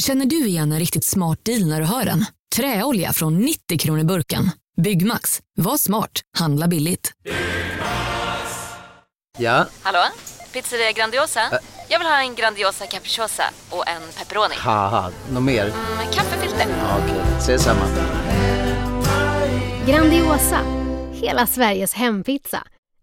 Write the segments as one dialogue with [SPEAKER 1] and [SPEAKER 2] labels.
[SPEAKER 1] Känner du igen en riktigt smart deal när du hör den? Träolja från 90 kronor burken. Byggmax. Var smart. Handla billigt.
[SPEAKER 2] Ja,
[SPEAKER 3] Hallå? Pizzeria Grandiosa? Jag vill ha en Grandiosa capriciosa och en pepperoni.
[SPEAKER 2] haha, något mer?
[SPEAKER 3] Med kaffefilter.
[SPEAKER 2] Ja, Okej, ses samma.
[SPEAKER 4] Grandiosa, hela Sveriges hempizza.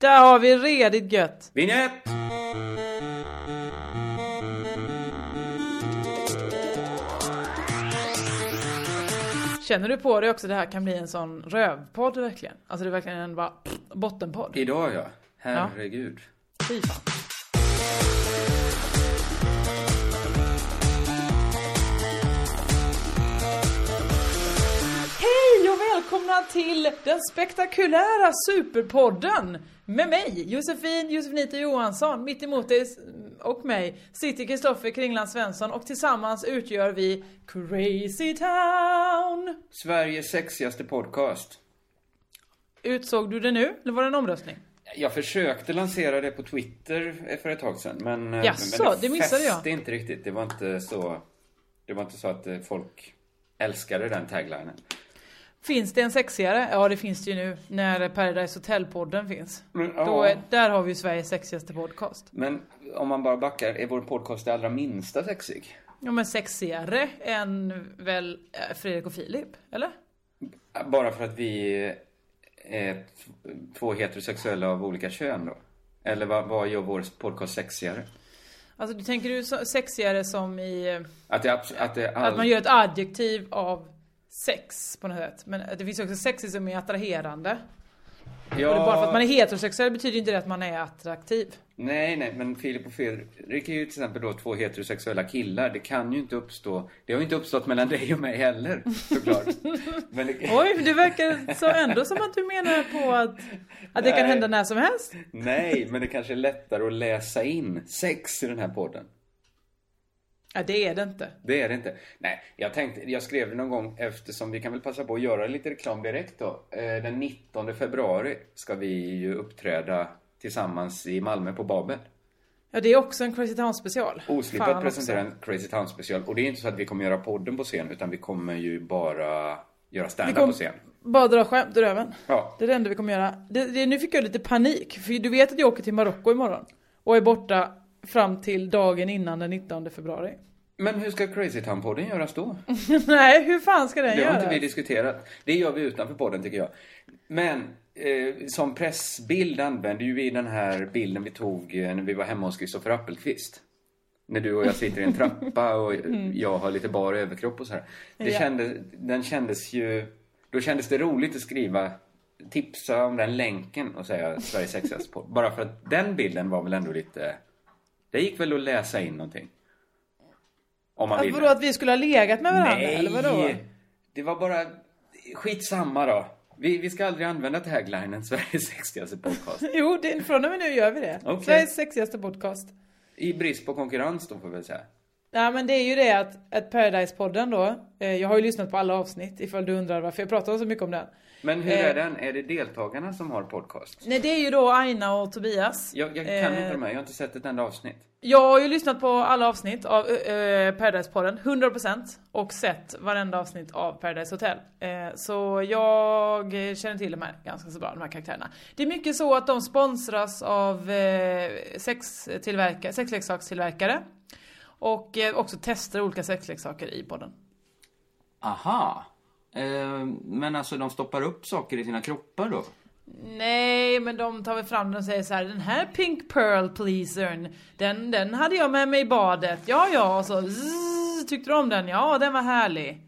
[SPEAKER 5] Där har vi redigt gött.
[SPEAKER 6] Vinjett!
[SPEAKER 5] Känner du på dig också det här kan bli en sån rövpodd verkligen? Alltså det är verkligen en bara bottenpodd.
[SPEAKER 6] Idag ja. Herregud.
[SPEAKER 5] Fy fan. Hej och välkomna till den spektakulära Superpodden! Med mig, Josefin Josefinita Johansson, mitt emot dig och mig sitter Kristoffer Kringland Svensson och tillsammans utgör vi Crazy Town!
[SPEAKER 6] Sveriges sexigaste podcast.
[SPEAKER 5] Utsåg du det nu, eller var det en omröstning?
[SPEAKER 6] Jag försökte lansera det på Twitter för ett tag sedan, men, eh,
[SPEAKER 5] Jaså,
[SPEAKER 6] men
[SPEAKER 5] det missade jag.
[SPEAKER 6] inte riktigt. Det var inte så... Det var inte så att eh, folk älskade den taglinen.
[SPEAKER 5] Finns det en sexigare? Ja, det finns det ju nu när Paradise Hotel-podden finns.
[SPEAKER 6] Men.
[SPEAKER 5] Då är, där har vi ju Sveriges sexigaste podcast.
[SPEAKER 6] Men om man bara backar, är vår podcast det allra minsta sexig?
[SPEAKER 5] Ja, men sexigare än väl eh, Fredrik och Filip, eller?
[SPEAKER 6] Bara för att vi är två heterosexuella av olika kön då? Eller vad, vad gör vår podcast sexigare?
[SPEAKER 5] Alltså, du tänker du sexigare som i eh,
[SPEAKER 6] Att det, att det all...
[SPEAKER 5] att man gör ett adjektiv av sex på något sätt. Men det finns ju också sexigt som är attraherande.
[SPEAKER 6] ja...
[SPEAKER 5] Och det är bara för att man är heterosexuell betyder inte det att man är attraktiv.
[SPEAKER 6] Nej, nej, men Filip och Fredrik är ju till exempel då två heterosexuella killar. Det kan ju inte uppstå... Det har ju inte uppstått mellan dig och mig heller, såklart. men det...
[SPEAKER 5] Oj, det verkar så ändå som att du menar på att, att det kan hända när som helst.
[SPEAKER 6] Nej, men det kanske är lättare att läsa in sex i den här podden.
[SPEAKER 5] Ja, det är det inte.
[SPEAKER 6] Det är det inte. Nej, jag tänkte, jag skrev det någon gång eftersom vi kan väl passa på att göra lite reklam direkt då. Eh, Den 19 februari ska vi ju uppträda tillsammans i Malmö på Babel.
[SPEAKER 5] Ja, det är också en Crazy Town special.
[SPEAKER 6] Oslippat presentera en Crazy Town special. Och det är inte så att vi kommer göra podden på scen, utan vi kommer ju bara göra stand-up på scen.
[SPEAKER 5] Bara dra skämt ur röven.
[SPEAKER 6] Ja.
[SPEAKER 5] Det är det enda vi kommer göra. Det, det, nu fick jag lite panik, för du vet att jag åker till Marocko imorgon. Och är borta fram till dagen innan den 19 februari.
[SPEAKER 6] Men hur ska Crazy Town-podden göras då?
[SPEAKER 5] Nej, hur fan ska den
[SPEAKER 6] Det har
[SPEAKER 5] göras?
[SPEAKER 6] inte vi diskuterat. Det gör vi utanför podden tycker jag. Men eh, som pressbild använder ju vi den här bilden vi tog eh, när vi var hemma hos Kristoffer Appelqvist. När du och jag sitter i en trappa och jag har lite bar överkropp och så här. Det
[SPEAKER 5] Mm. Ja.
[SPEAKER 6] kändes, den kändes ju... Då kändes det roligt att skriva, tipsa om den länken och säga Sveriges sexigaste podd. Bara för att den bilden var väl ändå lite... Det gick väl att läsa in någonting. Om man ville.
[SPEAKER 5] vadå, att vi skulle ha legat med varandra?
[SPEAKER 6] Nej!
[SPEAKER 5] Eller vadå?
[SPEAKER 6] Det var bara... Skitsamma då. Vi, vi ska aldrig använda taglinen Sveriges sexigaste podcast.
[SPEAKER 5] Jo, det, från och med nu gör vi det.
[SPEAKER 6] Okej.
[SPEAKER 5] Sveriges sexigaste podcast.
[SPEAKER 6] I brist på konkurrens då får vi väl säga.
[SPEAKER 5] Ja men det är ju det att, att Paradise-podden då, eh, jag har ju lyssnat på alla avsnitt ifall du undrar varför jag pratar så mycket om den.
[SPEAKER 6] Men hur
[SPEAKER 5] Eh.
[SPEAKER 6] är den? Är det deltagarna som har podcast?
[SPEAKER 5] Nej det är ju då Aina och Tobias.
[SPEAKER 6] Jag, jag kan
[SPEAKER 5] Eh,
[SPEAKER 6] inte de här, jag har inte sett ett enda avsnitt.
[SPEAKER 5] Jag har ju lyssnat på alla avsnitt av uh, Paradise-podden, 100% och sett varenda avsnitt av Paradise Hotel. Eh, så jag känner till de här ganska så bra, de här karaktärerna. Det är mycket så att de sponsras av sextillverkare, sexleksakstillverkare och eh, också testar olika sexleksaker i podden.
[SPEAKER 6] Aha. Eh, men alltså de stoppar upp saker i sina kroppar då?
[SPEAKER 5] Nej, men de tar väl fram den och säger så här, den här Pink Pearl pleasern, den, den hade jag med mig i badet. Ja, ja, och så zzz, tyckte du om den? Ja, den var härlig.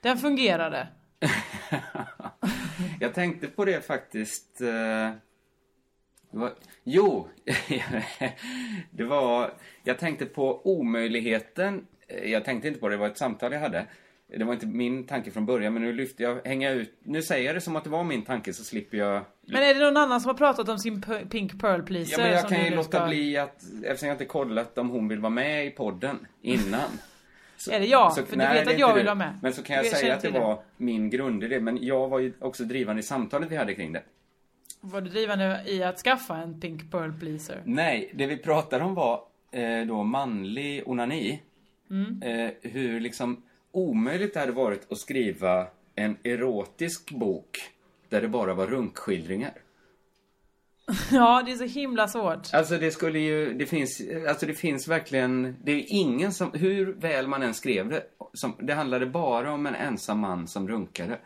[SPEAKER 5] Den fungerade.
[SPEAKER 6] Jag tänkte på det faktiskt. eh, Det var, jo, det var... Jag tänkte på omöjligheten. eh, Jag tänkte inte på det, det var ett samtal jag hade. Det var inte min tanke från början, men nu lyfter jag, hänga ut. Nu säger jag det som att det var min tanke så slipper jag...
[SPEAKER 5] Men är det någon annan som har pratat om sin Pink Pearl Pleaser?
[SPEAKER 6] Ja, men jag kan
[SPEAKER 5] du
[SPEAKER 6] ju låta
[SPEAKER 5] ska-
[SPEAKER 6] bli att, eftersom jag inte kollat om hon vill vara med i podden innan. Så-
[SPEAKER 5] Är det jag?
[SPEAKER 6] så-
[SPEAKER 5] För du
[SPEAKER 6] nej,
[SPEAKER 5] vet
[SPEAKER 6] det är
[SPEAKER 5] att jag vill
[SPEAKER 6] du.
[SPEAKER 5] vara med.
[SPEAKER 6] Men så kan
[SPEAKER 5] Du
[SPEAKER 6] jag säga att det
[SPEAKER 5] det.
[SPEAKER 6] var min grundidé. Men jag var ju också drivande i samtalet vi hade kring det.
[SPEAKER 5] Var du drivande i att skaffa en Pink Pearl Pleaser?
[SPEAKER 6] Nej, det vi pratade om var eh, då manlig onani.
[SPEAKER 5] Mm.
[SPEAKER 6] Eh, hur liksom omöjligt det hade varit att skriva en erotisk bok där det bara var runkskildringar.
[SPEAKER 5] Ja, det är så himla svårt.
[SPEAKER 6] Alltså det skulle ju, det finns, alltså det finns verkligen, det är ingen som, hur väl man än skrev det, som, det handlade bara om en ensam man som runkade.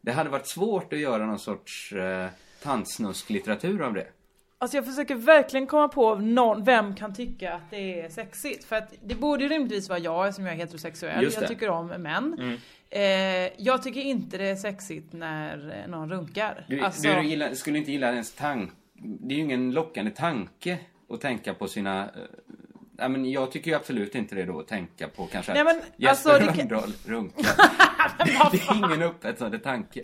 [SPEAKER 6] Det hade varit svårt att göra någon sorts eh, tantsnusklitteratur av det.
[SPEAKER 5] Alltså jag försöker verkligen komma på någon, vem kan tycka att det är sexigt? För att det borde ju rimligtvis vara jag eftersom jag är heterosexuell. Jag tycker om män. Eh, jag tycker inte det är sexigt när eh, någon runkar.
[SPEAKER 6] Du,
[SPEAKER 5] alltså,
[SPEAKER 6] du gillar, skulle inte gilla ens tanke, det är ju ingen lockande tanke att tänka på sina, ja men jag tycker ju absolut inte det då att tänka på kanske
[SPEAKER 5] Nej, men,
[SPEAKER 6] att Jesper
[SPEAKER 5] alltså, det kan-
[SPEAKER 6] Rönndahl runkar. det är ingen upphetsande tanke.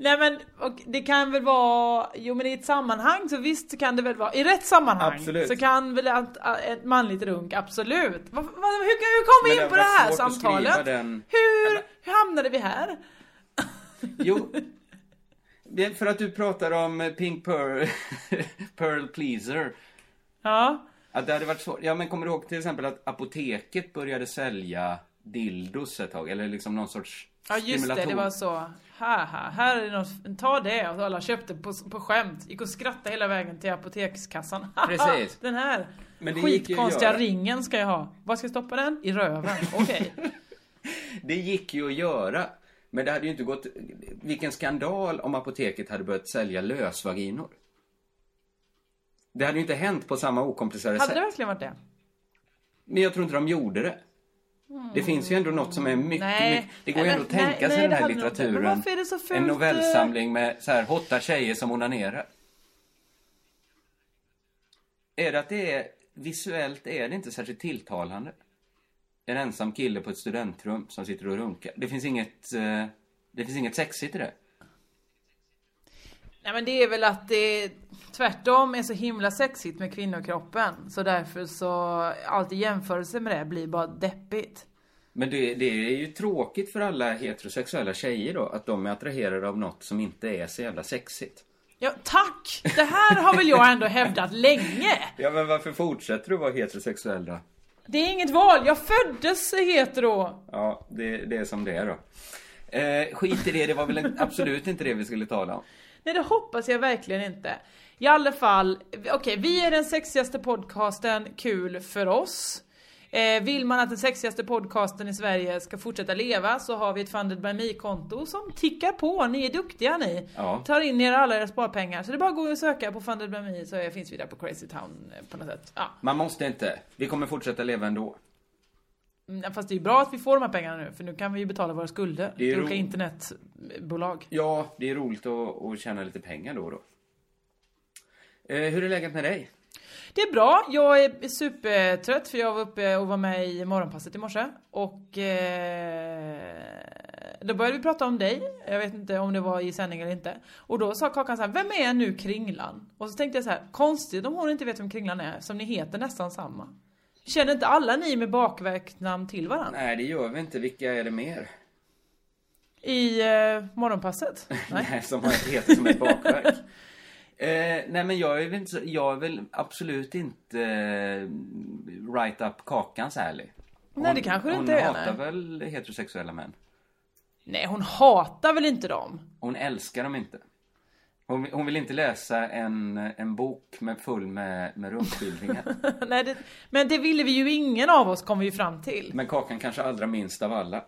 [SPEAKER 5] Nej men och det kan väl vara, jo men i ett sammanhang så visst kan det väl vara, i rätt sammanhang
[SPEAKER 6] Absolut.
[SPEAKER 5] så kan väl ett, ett manligt runk, absolut. Vad- vad- hur, hur kom vi
[SPEAKER 6] Men
[SPEAKER 5] in på
[SPEAKER 6] det var
[SPEAKER 5] här samtalet?
[SPEAKER 6] den-
[SPEAKER 5] Hur, hur hamnade vi här?
[SPEAKER 6] Jo, det är för att du pratar om eh, Pink Pearl, Pearl Pleaser.
[SPEAKER 5] Ja.
[SPEAKER 6] Att det hade varit svårt. Ja, men kommer du ihåg till exempel att apoteket började sälja dildos ett tag? Eller liksom någon sorts
[SPEAKER 5] Ja just det, det var så. Här, här, är något, ta det. Och alla köpte på, på skämt. Gick och skrattade hela vägen till apotekskassan.
[SPEAKER 6] Precis.
[SPEAKER 5] Den här
[SPEAKER 6] Men det
[SPEAKER 5] skitkonstiga ringen ska jag ha. Var ska jag stoppa den? I röven. Okej.
[SPEAKER 6] Det gick ju att göra. Men det hade ju inte gått... Vilken skandal om apoteket hade börjat sälja lösvaginor. Det hade ju inte hänt på samma okomplicerade
[SPEAKER 5] Hade
[SPEAKER 6] sätt.
[SPEAKER 5] det verkligen varit det?
[SPEAKER 6] Men jag tror inte de gjorde det. Det finns ju ändå något som är mycket,
[SPEAKER 5] Nej.
[SPEAKER 6] mycket det går ju ändå att tänka
[SPEAKER 5] nej,
[SPEAKER 6] sig den här litteraturen.
[SPEAKER 5] varför är det så fult,
[SPEAKER 6] en novellsamling med så här hotta tjejer som onanerar. Är det att det är visuellt är det inte särskilt tilltalande. En ensam kille på ett studentrum som sitter och runkar. Det finns inget, eh, det finns inget sexigt i det.
[SPEAKER 5] Nej men det är väl att det tvärtom är så himla sexigt med kvinnokroppen. Så därför så, allt i jämförelse med det blir bara deppigt.
[SPEAKER 6] Men det, det är ju tråkigt för alla heterosexuella tjejer då, att de är attraherade av något som inte är så jävla sexigt.
[SPEAKER 5] Ja, tack! Det här har väl jag ändå hävdat länge.
[SPEAKER 6] Ja, men varför fortsätter du vara heterosexuell då?
[SPEAKER 5] Det är inget val, jag föddes hetero.
[SPEAKER 6] Ja, det, det är som det är då. Eh, skit i det, det var väl absolut inte det vi skulle tala om.
[SPEAKER 5] Nej det hoppas jag verkligen inte. I alla fall, okej vi är den sexigaste podcasten, kul för oss. Eh, vill man att den sexigaste podcasten i Sverige ska fortsätta leva så har vi ett Funded by Me-konto som tickar på. Ni är duktiga ni.
[SPEAKER 6] Ja.
[SPEAKER 5] Tar in er alla era sparpengar. Så det är bara att gå och söka på Funded by Me så finns vi där på Crazy Town eh, på något sätt. Ja.
[SPEAKER 6] Man måste inte. Vi kommer fortsätta leva ändå.
[SPEAKER 5] Mm, Fast det är ju bra att vi får de här pengarna nu för nu kan vi ju betala våra skulder till olika
[SPEAKER 6] ro-
[SPEAKER 5] internetbolag.
[SPEAKER 6] Ja, det är roligt att, att tjäna lite pengar då och då. Eh, hur är läget med dig?
[SPEAKER 5] Det är bra, jag är supertrött för jag var uppe och var med i morgonpasset i morse och eh, då började vi prata om dig, jag vet inte om det var i sändning eller inte. Och då sa Kakan så här, vem är nu Kringlan? Och så tänkte jag så här, konstigt om hon inte vet vem Kringlan är, som ni heter nästan samma. Känner inte alla ni med bakverksnamn till varandra?
[SPEAKER 6] Nej, det gör vi inte. Vilka är det mer?
[SPEAKER 5] I eh, morgonpasset? Nej.
[SPEAKER 6] Nej, som har- heter som ett bakverk. Eh, nej men jag är väl inte jag är väl absolut inte eh, right up Kakans ärlig.
[SPEAKER 5] Nej, det kanske
[SPEAKER 6] hon
[SPEAKER 5] inte är,
[SPEAKER 6] hatar
[SPEAKER 5] nej.
[SPEAKER 6] väl heterosexuella män.
[SPEAKER 5] Nej, hon hatar väl inte dem?
[SPEAKER 6] Hon älskar dem inte. Hon, hon vill inte läsa en, en bok med full med, med runkskildringar.
[SPEAKER 5] Nej, det, men det ville vi ju ingen av oss kom vi ju fram till.
[SPEAKER 6] Men Kakan kanske allra minst av alla.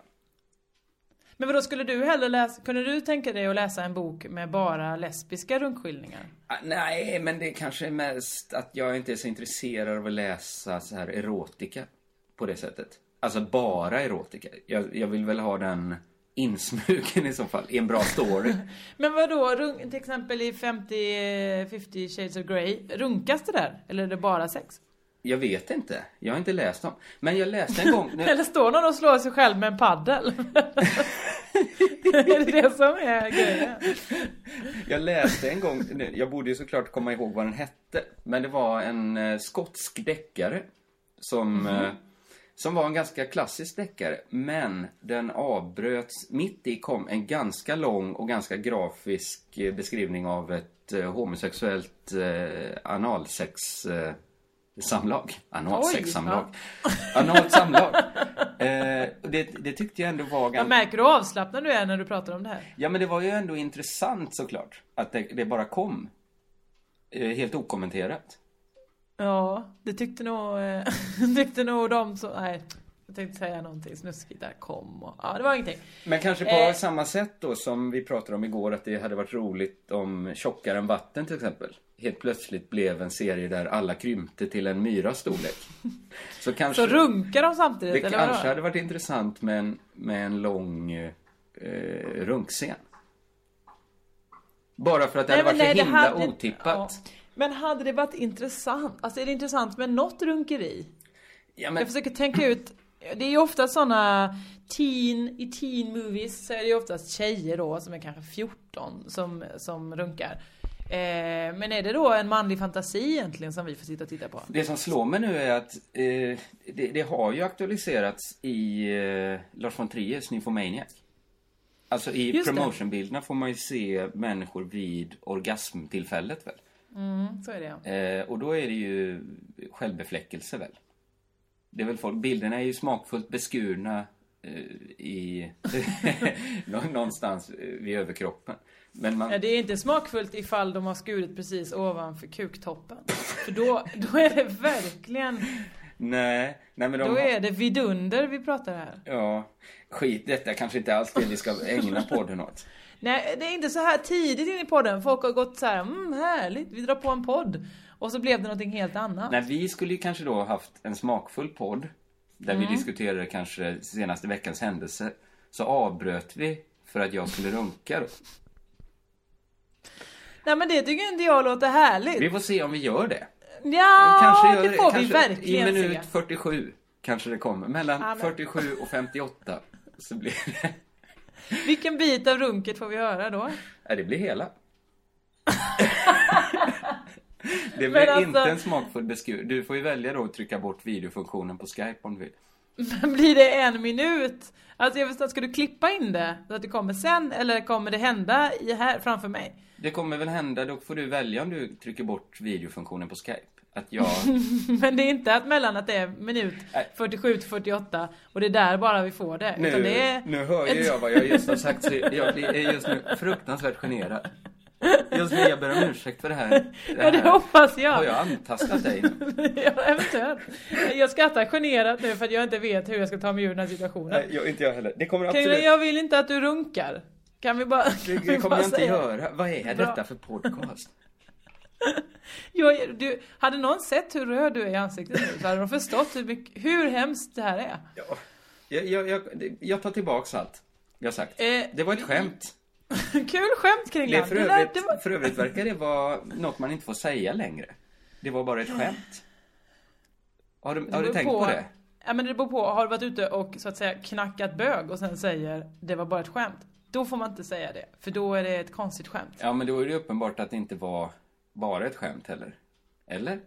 [SPEAKER 5] Men vadå, skulle du hellre läsa, kunde du tänka dig att läsa en bok med bara lesbiska runkskildringar?
[SPEAKER 6] Ah, Nej, men det kanske är mest att jag inte är så intresserad av att läsa så här erotika på det sättet. Alltså bara erotika. Jag, jag vill väl ha den insmugen i så fall, i en bra story.
[SPEAKER 5] Men vadå, runk, till exempel i 50, 50 shades of Grey, runkas det där? Eller är det bara sex?
[SPEAKER 6] Jag vet inte. Jag har inte läst dem. Men jag läste en gång...
[SPEAKER 5] Eller står någon och slår sig själv med en paddel? är det det som är grejen?
[SPEAKER 6] Jag läste en gång, jag borde ju såklart komma ihåg vad den hette, men det var en eh, skotsk deckare som, eh, som var en ganska klassisk deckare, men den avbröts, mitt i kom en ganska lång och ganska grafisk eh, beskrivning av ett eh, homosexuellt eh, analsex eh, samlag. Analsexsamlag. Analt samlag. Eh, det, det tyckte jag ändå var
[SPEAKER 5] Jag
[SPEAKER 6] ganska...
[SPEAKER 5] märker hur avslappnad du är när du pratar om det här.
[SPEAKER 6] Ja, men det var ju ändå intressant såklart. Att det, det bara kom. Eh, helt okommenterat.
[SPEAKER 5] Ja, det tyckte nog, eh, tyckte nog de som... Nej, jag tänkte säga någonting snuskigt där. Kom och... Ja, det var ingenting.
[SPEAKER 6] Men kanske på
[SPEAKER 5] Eh.
[SPEAKER 6] samma sätt då som vi pratade om igår att det hade varit roligt om Tjockare än vatten till exempel helt plötsligt blev en serie där alla krympte till en myras storlek. Så kanske
[SPEAKER 5] Så runkar de samtidigt,
[SPEAKER 6] det
[SPEAKER 5] eller vadå?
[SPEAKER 6] kanske hade varit intressant med en, med en lång eh, runkscen. Bara för att det hade varit så
[SPEAKER 5] nej, det
[SPEAKER 6] himla
[SPEAKER 5] hade-
[SPEAKER 6] otippat.
[SPEAKER 5] ja. Men hade det varit intressant? Alltså är det intressant med något runkeri?
[SPEAKER 6] Ja, men,
[SPEAKER 5] Jag försöker tänka ut, det är ju ofta såna teen, i teen movies så är det ju oftast tjejer då som är kanske 14 som, som runkar. Eh, men är det då en manlig fantasi egentligen som vi får sitta och titta på?
[SPEAKER 6] Det som slår mig nu är att eh, det, det har ju aktualiserats i eh, Lars von Triers Nymphomaniac. Alltså i promotionbilderna får man ju se människor vid orgasmtillfället väl?
[SPEAKER 5] Mm, så är det ja.
[SPEAKER 6] Eh, och då är det ju självbefläckelse väl? Det är väl folk, bilderna är ju smakfullt beskurna eh, i nå- någonstans eh, vid överkroppen. Men man,
[SPEAKER 5] Ja, det är inte smakfullt ifall de har skurit precis ovanför kuktoppen. För då, då är det verkligen,
[SPEAKER 6] nej, nej men de
[SPEAKER 5] då
[SPEAKER 6] har-
[SPEAKER 5] är det vidunder vi pratar här.
[SPEAKER 6] Ja, skit detta kanske inte alls det vi ska ägna podden åt.
[SPEAKER 5] Nej, det är inte så här tidigt in i podden. Folk har gått så här, mm härligt, vi drar på en podd. Och så blev det någonting helt annat.
[SPEAKER 6] Nej, vi skulle ju kanske då haft en smakfull podd där
[SPEAKER 5] Mm.
[SPEAKER 6] vi diskuterade kanske senaste veckans händelser. Så avbröt vi för att jag skulle runka då.
[SPEAKER 5] Nej men det tycker inte jag låter härligt.
[SPEAKER 6] Vi får se om vi gör det.
[SPEAKER 5] Ja,
[SPEAKER 6] kanske
[SPEAKER 5] det får vi
[SPEAKER 6] kanske
[SPEAKER 5] verkligen
[SPEAKER 6] I minut
[SPEAKER 5] se.
[SPEAKER 6] 47 kanske det kommer. Mellan
[SPEAKER 5] Ja, men-
[SPEAKER 6] 47 och 58 så blir det...
[SPEAKER 5] Vilken bit av runket får vi höra då?
[SPEAKER 6] Ja, det blir hela. det blir
[SPEAKER 5] alltså-
[SPEAKER 6] inte en smakfull beskur. Du får ju välja då att trycka bort videofunktionen på Skype om du vill.
[SPEAKER 5] Men blir det en minut? Alltså jag förstår, ska du klippa in det? Så att det kommer sen? Eller kommer det hända i här framför mig?
[SPEAKER 6] Det kommer väl hända, då får du välja om du trycker bort videofunktionen på Skype. Att jag...
[SPEAKER 5] Men det är inte att mellan att det är minut
[SPEAKER 6] Nej.
[SPEAKER 5] 47 till 48 och det är där bara vi får det.
[SPEAKER 6] Nu,
[SPEAKER 5] det är
[SPEAKER 6] nu hör ju jag vad jag just har sagt, så jag är just nu fruktansvärt generad. Just nu, jag ber om ursäkt för det här. Det
[SPEAKER 5] Ja det
[SPEAKER 6] här.
[SPEAKER 5] hoppas jag.
[SPEAKER 6] Har jag antastat dig?
[SPEAKER 5] ja, eventuellt. Jag skrattar generat nu för att jag inte vet hur jag ska ta mig ur den här situationen.
[SPEAKER 6] Nej, jag, inte jag heller. Det kommer absolut...
[SPEAKER 5] jag vill inte att du runkar. Kan vi bara...
[SPEAKER 6] Det,
[SPEAKER 5] kan vi
[SPEAKER 6] det kommer
[SPEAKER 5] bara
[SPEAKER 6] jag inte
[SPEAKER 5] säga-
[SPEAKER 6] göra. Vad är
[SPEAKER 5] Bra.
[SPEAKER 6] detta för podcast?
[SPEAKER 5] Jag, du, hade någon sett hur röd du är i ansiktet nu så hade de förstått hur, mycket, hur hemskt det här är.
[SPEAKER 6] Ja, jag, jag, jag, jag tar tillbaks allt jag sagt.
[SPEAKER 5] Eh,
[SPEAKER 6] Det var ett skämt.
[SPEAKER 5] Kul skämt
[SPEAKER 6] Det,
[SPEAKER 5] Kringlan.
[SPEAKER 6] för,
[SPEAKER 5] Det där-
[SPEAKER 6] övrigt,
[SPEAKER 5] det var-
[SPEAKER 6] för övrigt verkar det vara något man inte får säga längre. Det var bara ett skämt. Har du,
[SPEAKER 5] det
[SPEAKER 6] har du tänkt på det?
[SPEAKER 5] Ja men det beror på, har du varit ute och så att säga knackat bög och sen säger det var bara ett skämt. Då får man inte säga det, för då är det ett konstigt skämt.
[SPEAKER 6] Ja, men då är det uppenbart att det inte var bara ett skämt heller. Eller?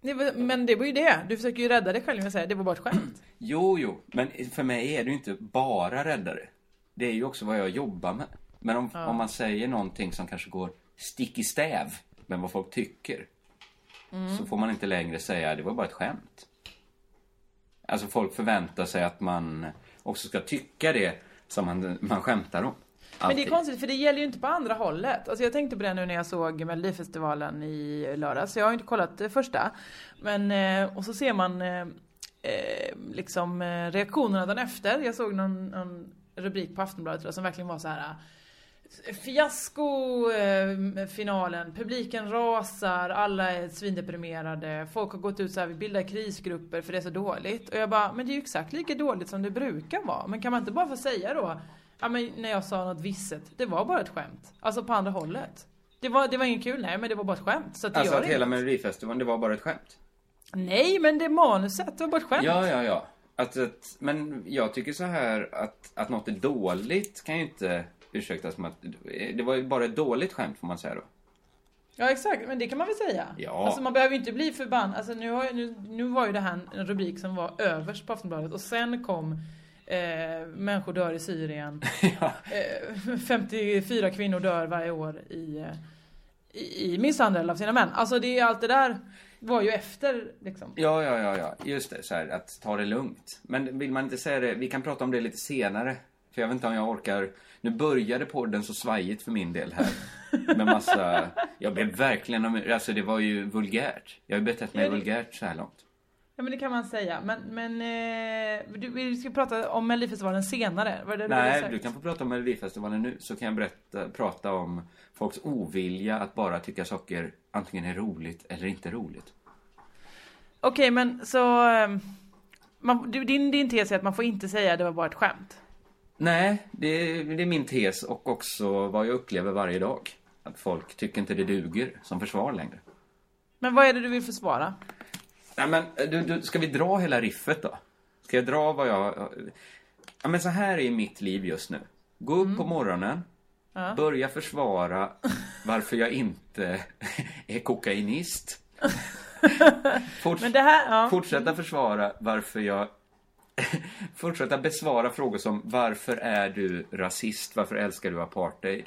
[SPEAKER 5] Det var- Men det var ju det, du försöker ju rädda dig själv med att säga det var bara ett skämt.
[SPEAKER 6] Jo, jo, men för mig är det ju inte bara räddare. Det är ju också vad jag jobbar med. Men om, om man säger någonting som kanske går stick i stäv med vad folk tycker. Så får man inte längre säga det var bara ett skämt. Alltså folk förväntar sig att man också ska tycka det som man, man skämtar om.
[SPEAKER 5] Men det är
[SPEAKER 6] Alltid.
[SPEAKER 5] konstigt för det gäller ju inte på andra hållet. Alltså jag tänkte på det nu när jag såg Melodifestivalen i lördags. Jag har ju inte kollat det första. Men, eh, och så ser man eh, eh, liksom reaktionerna dagen efter. Jag såg någon, någon rubrik på Aftonbladet jag, som verkligen var så här. Fiasko eh, finalen, publiken rasar, alla är svindeprimerade, folk har gått ut så här, vi bildar krisgrupper för det är så dåligt. Och jag bara, men det är ju exakt lika dåligt som det brukar vara. Men kan man inte bara få säga då, ja men när jag sa något visset, det var bara ett skämt. Alltså på andra hållet. Det var, det var inget kul, nej men det var bara ett skämt. Så att det
[SPEAKER 6] Alltså
[SPEAKER 5] gör
[SPEAKER 6] att hela. Melodifestivalen, det var bara ett skämt.
[SPEAKER 5] Nej, men det manuset, det var bara ett skämt.
[SPEAKER 6] Ja, ja, ja. Att, att, men jag tycker så här att, att något är dåligt kan ju inte ursäktas som att... Det var ju bara ett dåligt skämt får man säga då.
[SPEAKER 5] Ja exakt, men det kan man väl säga.
[SPEAKER 6] Ja.
[SPEAKER 5] Alltså man behöver ju inte bli förbannad. Alltså nu, har, nu, nu var ju det här en rubrik som var överst på Aftonbladet och sen kom eh, Människor dör i Syrien.
[SPEAKER 6] ja.
[SPEAKER 5] Eh, 54 kvinnor dör varje år i, i, i misshandel av sina män. Alltså det är allt det där var ju efter liksom.
[SPEAKER 6] Ja, ja, ja, ja. Just det. Så här, att ta det lugnt. Men vill man inte säga det? Vi kan prata om det lite senare. För jag vet inte om jag orkar. Nu började podden så svajigt för min del här. Med massa... Jag blev verkligen... Alltså det var ju vulgärt. Jag har betett mig
[SPEAKER 5] Ja, det-
[SPEAKER 6] vulgärt så här långt.
[SPEAKER 5] Ja men det kan man säga. Men, men eh, du, vi ska prata om Melodifestivalen senare. Var det du
[SPEAKER 6] Nej,
[SPEAKER 5] sagt?
[SPEAKER 6] du kan få prata om Melodifestivalen nu. Så kan jag berätta, prata om folks ovilja att bara tycka saker antingen är roligt eller inte roligt.
[SPEAKER 5] Okej men så... ehm, Man, du- din, din tes är att man får inte säga det var bara ett skämt.
[SPEAKER 6] Nej, det, det är min tes och också vad jag upplever varje dag. Att folk tycker inte det duger som försvar längre.
[SPEAKER 5] Men vad är det du vill försvara?
[SPEAKER 6] Nej men, du, du, ska vi dra hela riffet då? Ska jag dra vad jag... Ja men så här är mitt liv just nu. Gå upp på morgonen, börja försvara varför jag inte är kokainist. Forts-
[SPEAKER 5] här, ja.
[SPEAKER 6] Fortsätta försvara varför jag... Fortsätta besvara frågor som varför är du rasist? Varför älskar du apartheid?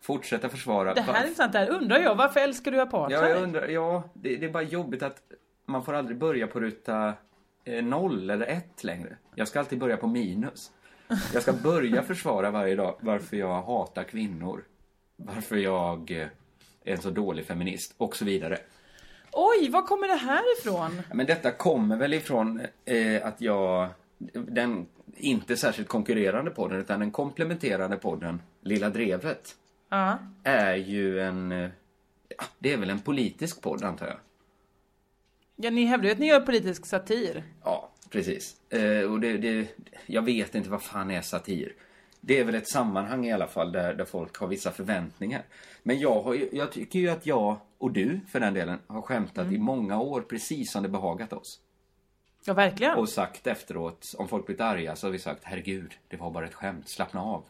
[SPEAKER 6] Fortsätta försvara...
[SPEAKER 5] Det här är intressant. Det här undrar jag. Varför älskar du apartheid?
[SPEAKER 6] Ja, jag undrar, ja, det, det är bara jobbigt att man får aldrig börja på ruta eh, noll eller ett längre. Jag ska alltid börja på minus. Jag ska börja försvara varje dag varför jag hatar kvinnor. Varför jag eh, är en så dålig feminist och så vidare.
[SPEAKER 5] Oj, var kommer det här ifrån?
[SPEAKER 6] Men detta kommer väl ifrån eh, att jag, den inte särskilt konkurrerande podden utan den komplementerande podden Lilla Drevet
[SPEAKER 5] Ja.
[SPEAKER 6] är ju en, eh, det är väl en politisk podd antar jag.
[SPEAKER 5] Ja, ni hävdar ju att ni gör politisk satir.
[SPEAKER 6] Ja, precis. Eh, och det, det, jag vet inte vad fan är satir. Det är väl ett sammanhang i alla fall där, där folk har vissa förväntningar. Men jag, har, ju- jag tycker ju att jag, och du för den delen, har skämtat i många år precis som det behagat oss.
[SPEAKER 5] Ja, verkligen.
[SPEAKER 6] Och sagt efteråt, om folk blivit arga så har vi sagt herregud, det var bara ett skämt, slappna av.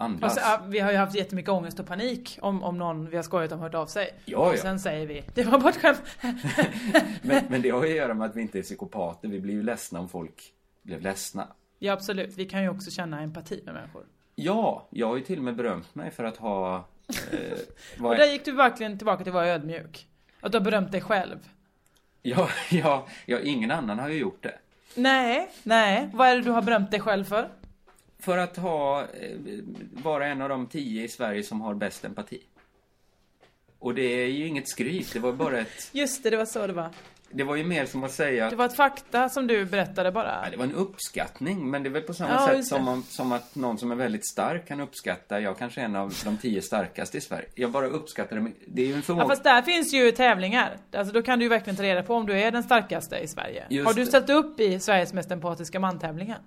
[SPEAKER 6] Andas.
[SPEAKER 5] Alltså, vi har ju haft jättemycket ångest och panik om, om någon vi har skojat om hört av sig.
[SPEAKER 6] Ja,
[SPEAKER 5] och
[SPEAKER 6] ja.
[SPEAKER 5] sen säger vi, det var bara ett skämt.
[SPEAKER 6] men, men det har ju att göra med att vi inte är psykopater. Vi blir ju ledsna om folk blev ledsna.
[SPEAKER 5] Ja, absolut. Vi kan ju också känna empati med människor.
[SPEAKER 6] Ja, jag har ju till och med berömt mig för att ha... Eh,
[SPEAKER 5] Och där gick du verkligen tillbaka till att vara ödmjuk. Att du har berömt dig själv.
[SPEAKER 6] Ja, ja, ja, ingen annan har ju gjort det.
[SPEAKER 5] Nej, nej. Vad är det du har berömt dig själv för?
[SPEAKER 6] För att ha, eh, vara en av de tio i Sverige som har bäst empati. Och det är ju inget skryt, det var bara ett...
[SPEAKER 5] Just det, det var så det var.
[SPEAKER 6] Det var ju mer som att säga...
[SPEAKER 5] Det var ett fakta som du berättade bara.
[SPEAKER 6] Ja, det var en uppskattning, men det är väl på samma
[SPEAKER 5] Ja,
[SPEAKER 6] sätt som, om, som att någon som är väldigt stark kan uppskatta, jag kanske är en av de tio starkaste i Sverige. Jag bara uppskattar det, det är ju en förmåga...
[SPEAKER 5] Ja, fast där finns ju tävlingar. Alltså då kan du ju verkligen ta reda på om du är den starkaste i Sverige.
[SPEAKER 6] Just
[SPEAKER 5] har du ställt upp i Sveriges mest empatiska man-tävlingen?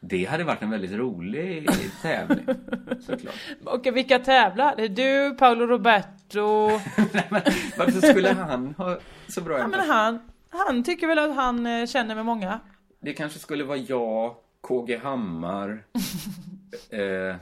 [SPEAKER 6] Det hade varit en väldigt rolig tävling, såklart.
[SPEAKER 5] Och vilka tävlar? Är du, Paolo Roberto.
[SPEAKER 6] Varför skulle han ha så bra
[SPEAKER 5] ja men han, han tycker väl att han eh, känner med många.
[SPEAKER 6] Det kanske skulle vara jag, KG Hammar... eh,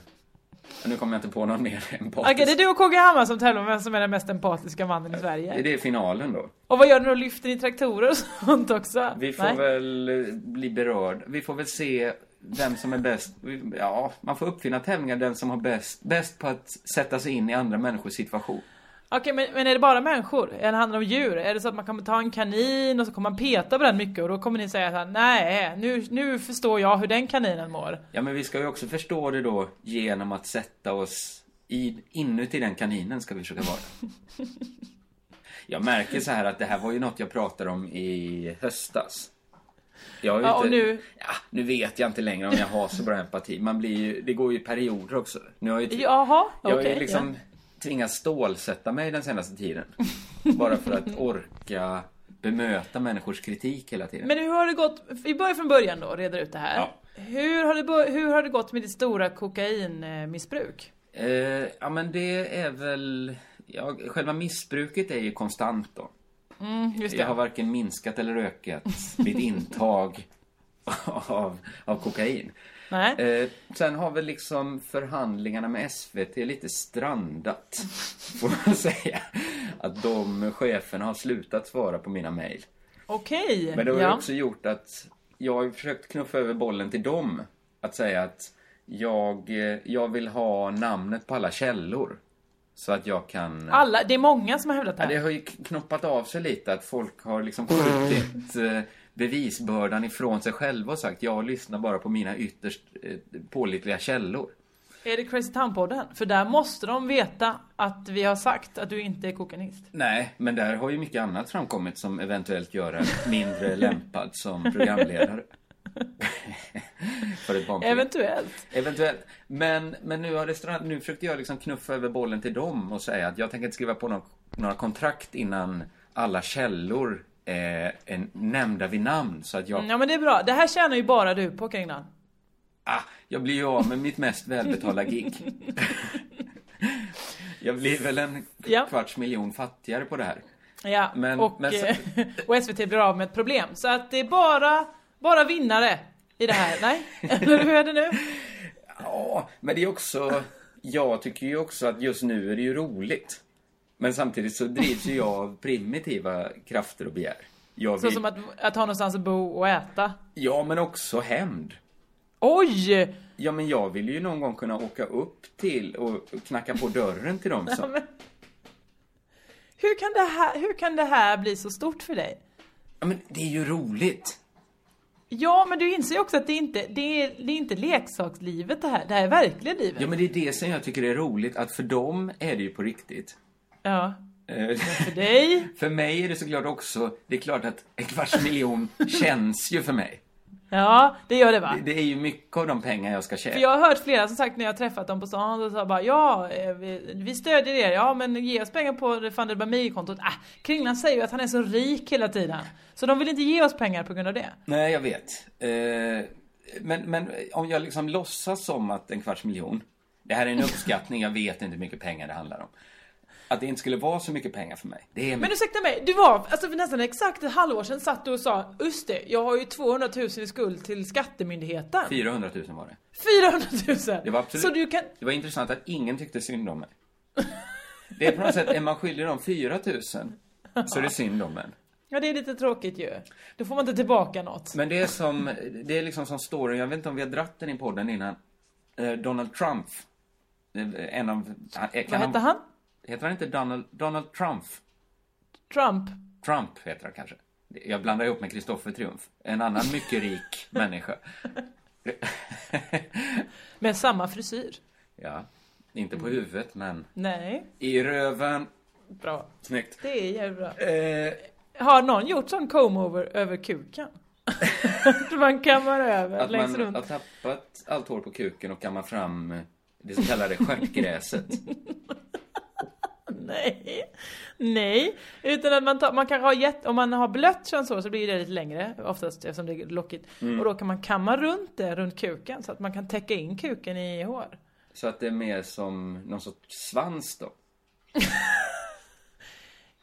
[SPEAKER 6] nu kommer jag inte på någon mer empatisk.
[SPEAKER 5] Okej, det är du och KG Hammar som tävlar om vem som är den mest empatiska mannen i Sverige.
[SPEAKER 6] Är det finalen då?
[SPEAKER 5] Och vad gör ni då? Lyfter ni traktorer och sånt också?
[SPEAKER 6] Vi får
[SPEAKER 5] Nej?
[SPEAKER 6] väl eh, bli berörd. Vi får väl se vem som är bäst. Ja, man får uppfinna tävlingar den som har bäst, bäst på att sätta sig in i andra människors situation.
[SPEAKER 5] Okej, men, men är det bara människor? Eller handlar det om djur? Är det så att man kommer ta en kanin och så kommer man peta på den mycket och då kommer ni säga så här, nej, nu, nu förstår jag hur den kaninen mår.
[SPEAKER 6] Ja, men vi ska ju också förstå det då genom att sätta oss i, inuti den kaninen ska vi försöka vara. Jag märker så här att det här var ju något jag pratade om i höstas. Jag
[SPEAKER 5] Ja,
[SPEAKER 6] inte,
[SPEAKER 5] nu-
[SPEAKER 6] Ja, nu vet jag inte längre om jag har så bra empati. Man blir ju, det går ju i perioder också. Nu har jag ju,
[SPEAKER 5] Jaha,
[SPEAKER 6] jag har ju liksom
[SPEAKER 5] ja.
[SPEAKER 6] tvingats stålsätta mig den senaste tiden. Bara för att orka bemöta människors kritik hela tiden.
[SPEAKER 5] Men hur har det gått, vi börjar från början då och reder ut det här.
[SPEAKER 6] Ja.
[SPEAKER 5] Hur, har det, hur har det gått med ditt stora kokainmissbruk?
[SPEAKER 6] Eh, ja men det är väl... Ja, själva missbruket är ju konstant då.
[SPEAKER 5] Mm.
[SPEAKER 6] Jag har varken minskat eller ökat mitt intag av, av kokain. Eh, sen har väl liksom förhandlingarna med SVT lite strandat, får man säga. Att de cheferna har slutat svara på mina mejl.
[SPEAKER 5] Okej.
[SPEAKER 6] Men det har
[SPEAKER 5] ja.
[SPEAKER 6] också gjort att jag har försökt knuffa över bollen till dem. Att säga att jag, eh, jag vill ha namnet på alla källor. Så att jag kan...
[SPEAKER 5] Alla, det är många som har hävdat det
[SPEAKER 6] Ja,
[SPEAKER 5] här.
[SPEAKER 6] det har ju knoppat av sig lite att folk har liksom skjutit eh, bevisbördan ifrån sig själva och sagt jag lyssnar bara på mina ytterst eh, pålitliga källor.
[SPEAKER 5] Är det Crazy Town-podden? För där måste de veta att vi har sagt att du inte är kokanist.
[SPEAKER 6] Nej, men där har ju mycket annat framkommit som eventuellt gör en mindre lämpad som programledare. För ett barnprogram.
[SPEAKER 5] Eventuellt.
[SPEAKER 6] Eventuellt. Men, men nu har det strand, nu försökte jag liksom knuffa över bollen till dem och säga att jag tänker inte skriva på några, några kontrakt innan alla källor är, är nämnda vid namn. Så att jag,
[SPEAKER 5] Ja men det är bra. Det här tjänar ju bara du på Kringlan.
[SPEAKER 6] ah, jag blir ju av med mitt mest välbetalda gig. jag blir väl en
[SPEAKER 5] Ja.
[SPEAKER 6] kvarts miljon fattigare på det här.
[SPEAKER 5] Ja,
[SPEAKER 6] Men-
[SPEAKER 5] och,
[SPEAKER 6] men så-
[SPEAKER 5] eh, och SVT blir av med ett problem. Så att det är bara, bara vinnare i det här. Nej? Eller hur är det nu?
[SPEAKER 6] Ja, men det är också... Jag tycker ju också att just nu är det ju roligt. Men samtidigt så drivs ju jag av primitiva krafter och begär. Jag
[SPEAKER 5] Så
[SPEAKER 6] vill,
[SPEAKER 5] som att, att ha någonstans att bo och äta.
[SPEAKER 6] Ja, men också hämnd.
[SPEAKER 5] Oj!
[SPEAKER 6] Ja, men jag vill ju någon gång kunna åka upp till och knacka på dörren till dem som...
[SPEAKER 5] Hur kan, det här, hur kan det här bli så stort för dig?
[SPEAKER 6] Ja, men det är ju roligt.
[SPEAKER 5] Ja, men du inser ju också att det är inte det är, det är inte leksakslivet det här. Det här är verkliga livet.
[SPEAKER 6] Ja, men det är det som jag tycker är roligt, att för dem är det ju på riktigt.
[SPEAKER 5] Ja.
[SPEAKER 6] Eh,
[SPEAKER 5] För dig?
[SPEAKER 6] För mig är det såklart också, det är klart att en kvarts miljon känns ju för mig.
[SPEAKER 5] Ja, det gör det va?
[SPEAKER 6] Det, det är ju mycket av de pengar jag ska tjäna.
[SPEAKER 5] För jag har hört flera som sagt när jag har träffat dem på stan och sa bara ja, eh, vi, vi stödjer er, ja men ge oss pengar på Refunded by Me-kontot. Äh, Kringlan säger ju att han är så rik hela tiden. Så de vill inte ge oss pengar på grund av det.
[SPEAKER 6] Nej, jag vet. Eh, men, men om jag liksom låtsas som att en kvarts miljon, det här är en uppskattning, jag vet inte hur mycket pengar det handlar om. Att det inte skulle vara så mycket pengar för mig. Det är
[SPEAKER 5] Men ursäkta mig, du var, alltså för nästan exakt ett halvår sedan satt du och sa just det, jag har ju 200 000 i skuld till skattemyndigheten.
[SPEAKER 6] 400 000 var det.
[SPEAKER 5] 400 000!
[SPEAKER 6] Det var absolut...
[SPEAKER 5] Så du kan,
[SPEAKER 6] Det var intressant att ingen tyckte synd om mig. Det är på något sätt, är man skyldig dem 4 000 så är det synd om en.
[SPEAKER 5] ja det är lite tråkigt ju. Då får man inte tillbaka något.
[SPEAKER 6] Men det är som, det är liksom som storyn, jag vet inte om vi har dratt den i podden innan. Eh, Donald Trump. Eh, En av... Kan
[SPEAKER 5] Vad hette han?
[SPEAKER 6] Heter han inte Donald, Donald Trump?
[SPEAKER 5] Trump.
[SPEAKER 6] Trump heter han kanske. Jag blandar ihop med Kristoffer Triumf. En annan mycket rik människa.
[SPEAKER 5] Med samma frisyr.
[SPEAKER 6] Ja, inte på huvudet men
[SPEAKER 5] Nej,
[SPEAKER 6] i röven.
[SPEAKER 5] bra.
[SPEAKER 6] Snyggt.
[SPEAKER 5] Det är jävligt bra.
[SPEAKER 6] Eh,
[SPEAKER 5] Har någon gjort sån comb-over över kuken? man kammar över
[SPEAKER 6] att
[SPEAKER 5] längs
[SPEAKER 6] man
[SPEAKER 5] runt.
[SPEAKER 6] har tappat allt hår på kuken och kammar fram det så kallade stjärtgräset.
[SPEAKER 5] Nej. Nej. Utan att man, tar, man kanske har gett, om man har blött könshår så blir det lite längre oftast eftersom det är lockigt.
[SPEAKER 6] Mm.
[SPEAKER 5] Och då kan man kamma runt det runt kuken så att man kan täcka in kuken i hår.
[SPEAKER 6] Så att det är mer som någon sorts svans då.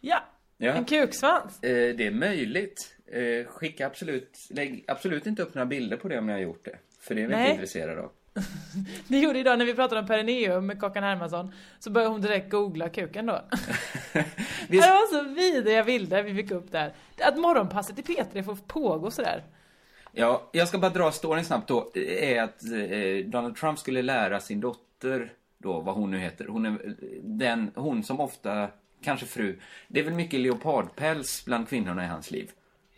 [SPEAKER 5] Ja,
[SPEAKER 6] Ja.
[SPEAKER 5] en kuksvans.
[SPEAKER 6] Eh, det är möjligt. Eh, skicka absolut, lägg absolut inte upp några bilder på det om ni har gjort det. För det är vi
[SPEAKER 5] Nej.
[SPEAKER 6] inte intresserade av.
[SPEAKER 5] Det gjorde idag när vi pratade om perineum med Kakan Hermansson. Så började hon direkt googla kuken då. Det var så vidriga bilder vi fick upp där. Att morgonpasset i P3 får pågå sådär.
[SPEAKER 6] Ja, jag ska bara dra storyn snabbt då. Det Är att eh, Donald Trump skulle lära sin dotter då, vad hon nu heter. Hon är den, hon som ofta, kanske fru. Det är väl mycket leopardpäls bland kvinnorna i hans liv.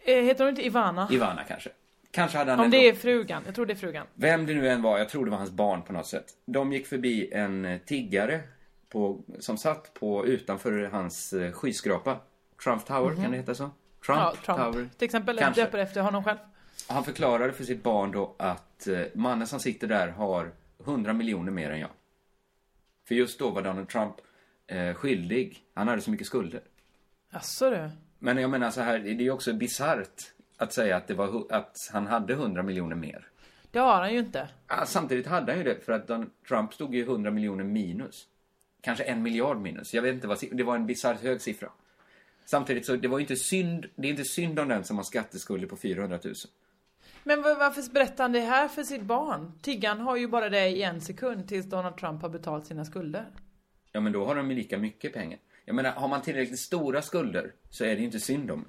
[SPEAKER 5] Eh, heter hon inte Ivana?
[SPEAKER 6] Ivana kanske. Kanske hade han
[SPEAKER 5] Om det är frugan. Jag tror det är frugan.
[SPEAKER 6] Vem det nu än var, jag tror det var hans barn på något sätt. De gick förbi en eh, tiggare på, som satt på utanför hans eh, skyskrapa. Trump Tower, kan det heta så? Trump,
[SPEAKER 5] Mhm. Ja, Trump.
[SPEAKER 6] Tower.
[SPEAKER 5] Till exempel
[SPEAKER 6] Kanske.
[SPEAKER 5] döper efter honom själv.
[SPEAKER 6] Han förklarade för sitt barn då att eh, mannen som sitter där har 100 miljoner mer än jag. För just då var Donald Trump eh, skyldig. Han hade så mycket skulder.
[SPEAKER 5] Jaså du?
[SPEAKER 6] Men jag menar så här, det är ju också bisarrt att säga att, det var, att han hade 100 miljoner mer.
[SPEAKER 5] Det har han ju inte.
[SPEAKER 6] Ah, samtidigt hade han ju det, för att Donald Trump stod ju 100 miljoner minus. Kanske en miljard minus. Jag vet inte vad Det var en bisarrt hög siffra. Samtidigt så, det var ju inte synd, det är inte synd om den som har skatteskulder på 400 000.
[SPEAKER 5] Men var- varför berättar han det här för sitt barn? Tiggan har ju bara det i en sekund tills Donald Trump har betalt sina skulder.
[SPEAKER 6] Ja, men då har de ju lika mycket pengar. Jag menar, har man tillräckligt stora skulder så är det ju inte synd om.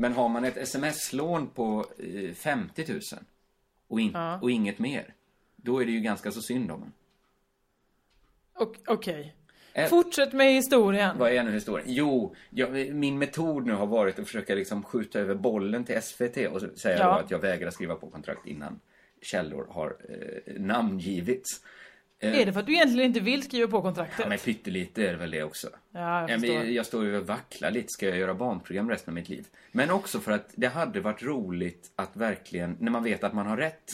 [SPEAKER 6] Men har man ett sms-lån på eh, 50 000 och, in, och inget mer, då är det ju ganska så synd om en.
[SPEAKER 5] Okej.
[SPEAKER 6] Eh,
[SPEAKER 5] Fortsätt med historien.
[SPEAKER 6] Vad är nu historien? Jo, jag, min metod nu har varit att försöka liksom skjuta över bollen till SVT och säga
[SPEAKER 5] Ja.
[SPEAKER 6] då att jag vägrar skriva på kontrakt innan källor har eh, namngivits.
[SPEAKER 5] Är det för att du egentligen inte vill skriva på kontraktet?
[SPEAKER 6] Ja, men pyttelite är det väl det också.
[SPEAKER 5] Ja, jag
[SPEAKER 6] Ja,
[SPEAKER 5] förstår.
[SPEAKER 6] men jag står ju och vacklar lite. Ska jag göra barnprogram resten av mitt liv? Men också för att det hade varit roligt att verkligen, när man vet att man har rätt.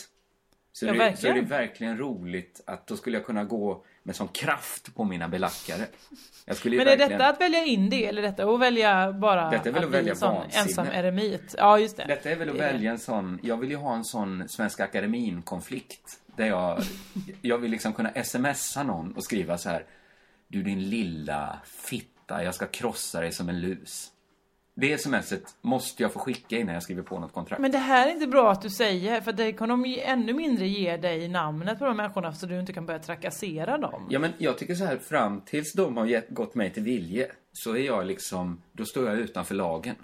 [SPEAKER 6] Så,
[SPEAKER 5] Ja,
[SPEAKER 6] det, så är
[SPEAKER 5] verkligen.
[SPEAKER 6] det verkligen roligt att då skulle jag kunna gå med sån kraft på mina belackare. Jag
[SPEAKER 5] Men är
[SPEAKER 6] verkligen,
[SPEAKER 5] detta att välja in det eller detta att välja bara
[SPEAKER 6] Detta är väl att
[SPEAKER 5] bli
[SPEAKER 6] välja
[SPEAKER 5] en sån
[SPEAKER 6] vansinne.
[SPEAKER 5] ensam eremit? Ja, just det.
[SPEAKER 6] Detta är väl att
[SPEAKER 5] Det
[SPEAKER 6] välja en sån, jag vill ju ha en sån Svenska Akademin-konflikt. Där jag, jag vill liksom kunna smsa någon och skriva så här. Du din lilla fitta, jag ska krossa dig som en lus. Det smset måste jag få skicka innan jag skriver på något kontrakt.
[SPEAKER 5] Men det här är inte bra att du säger, för det kommer de ännu mindre ge dig namnet på de människorna så du inte kan börja trakassera dem.
[SPEAKER 6] Ja, men jag tycker så här, fram tills de har gett, gått mig till vilje, så är jag liksom, då står jag utanför lagen.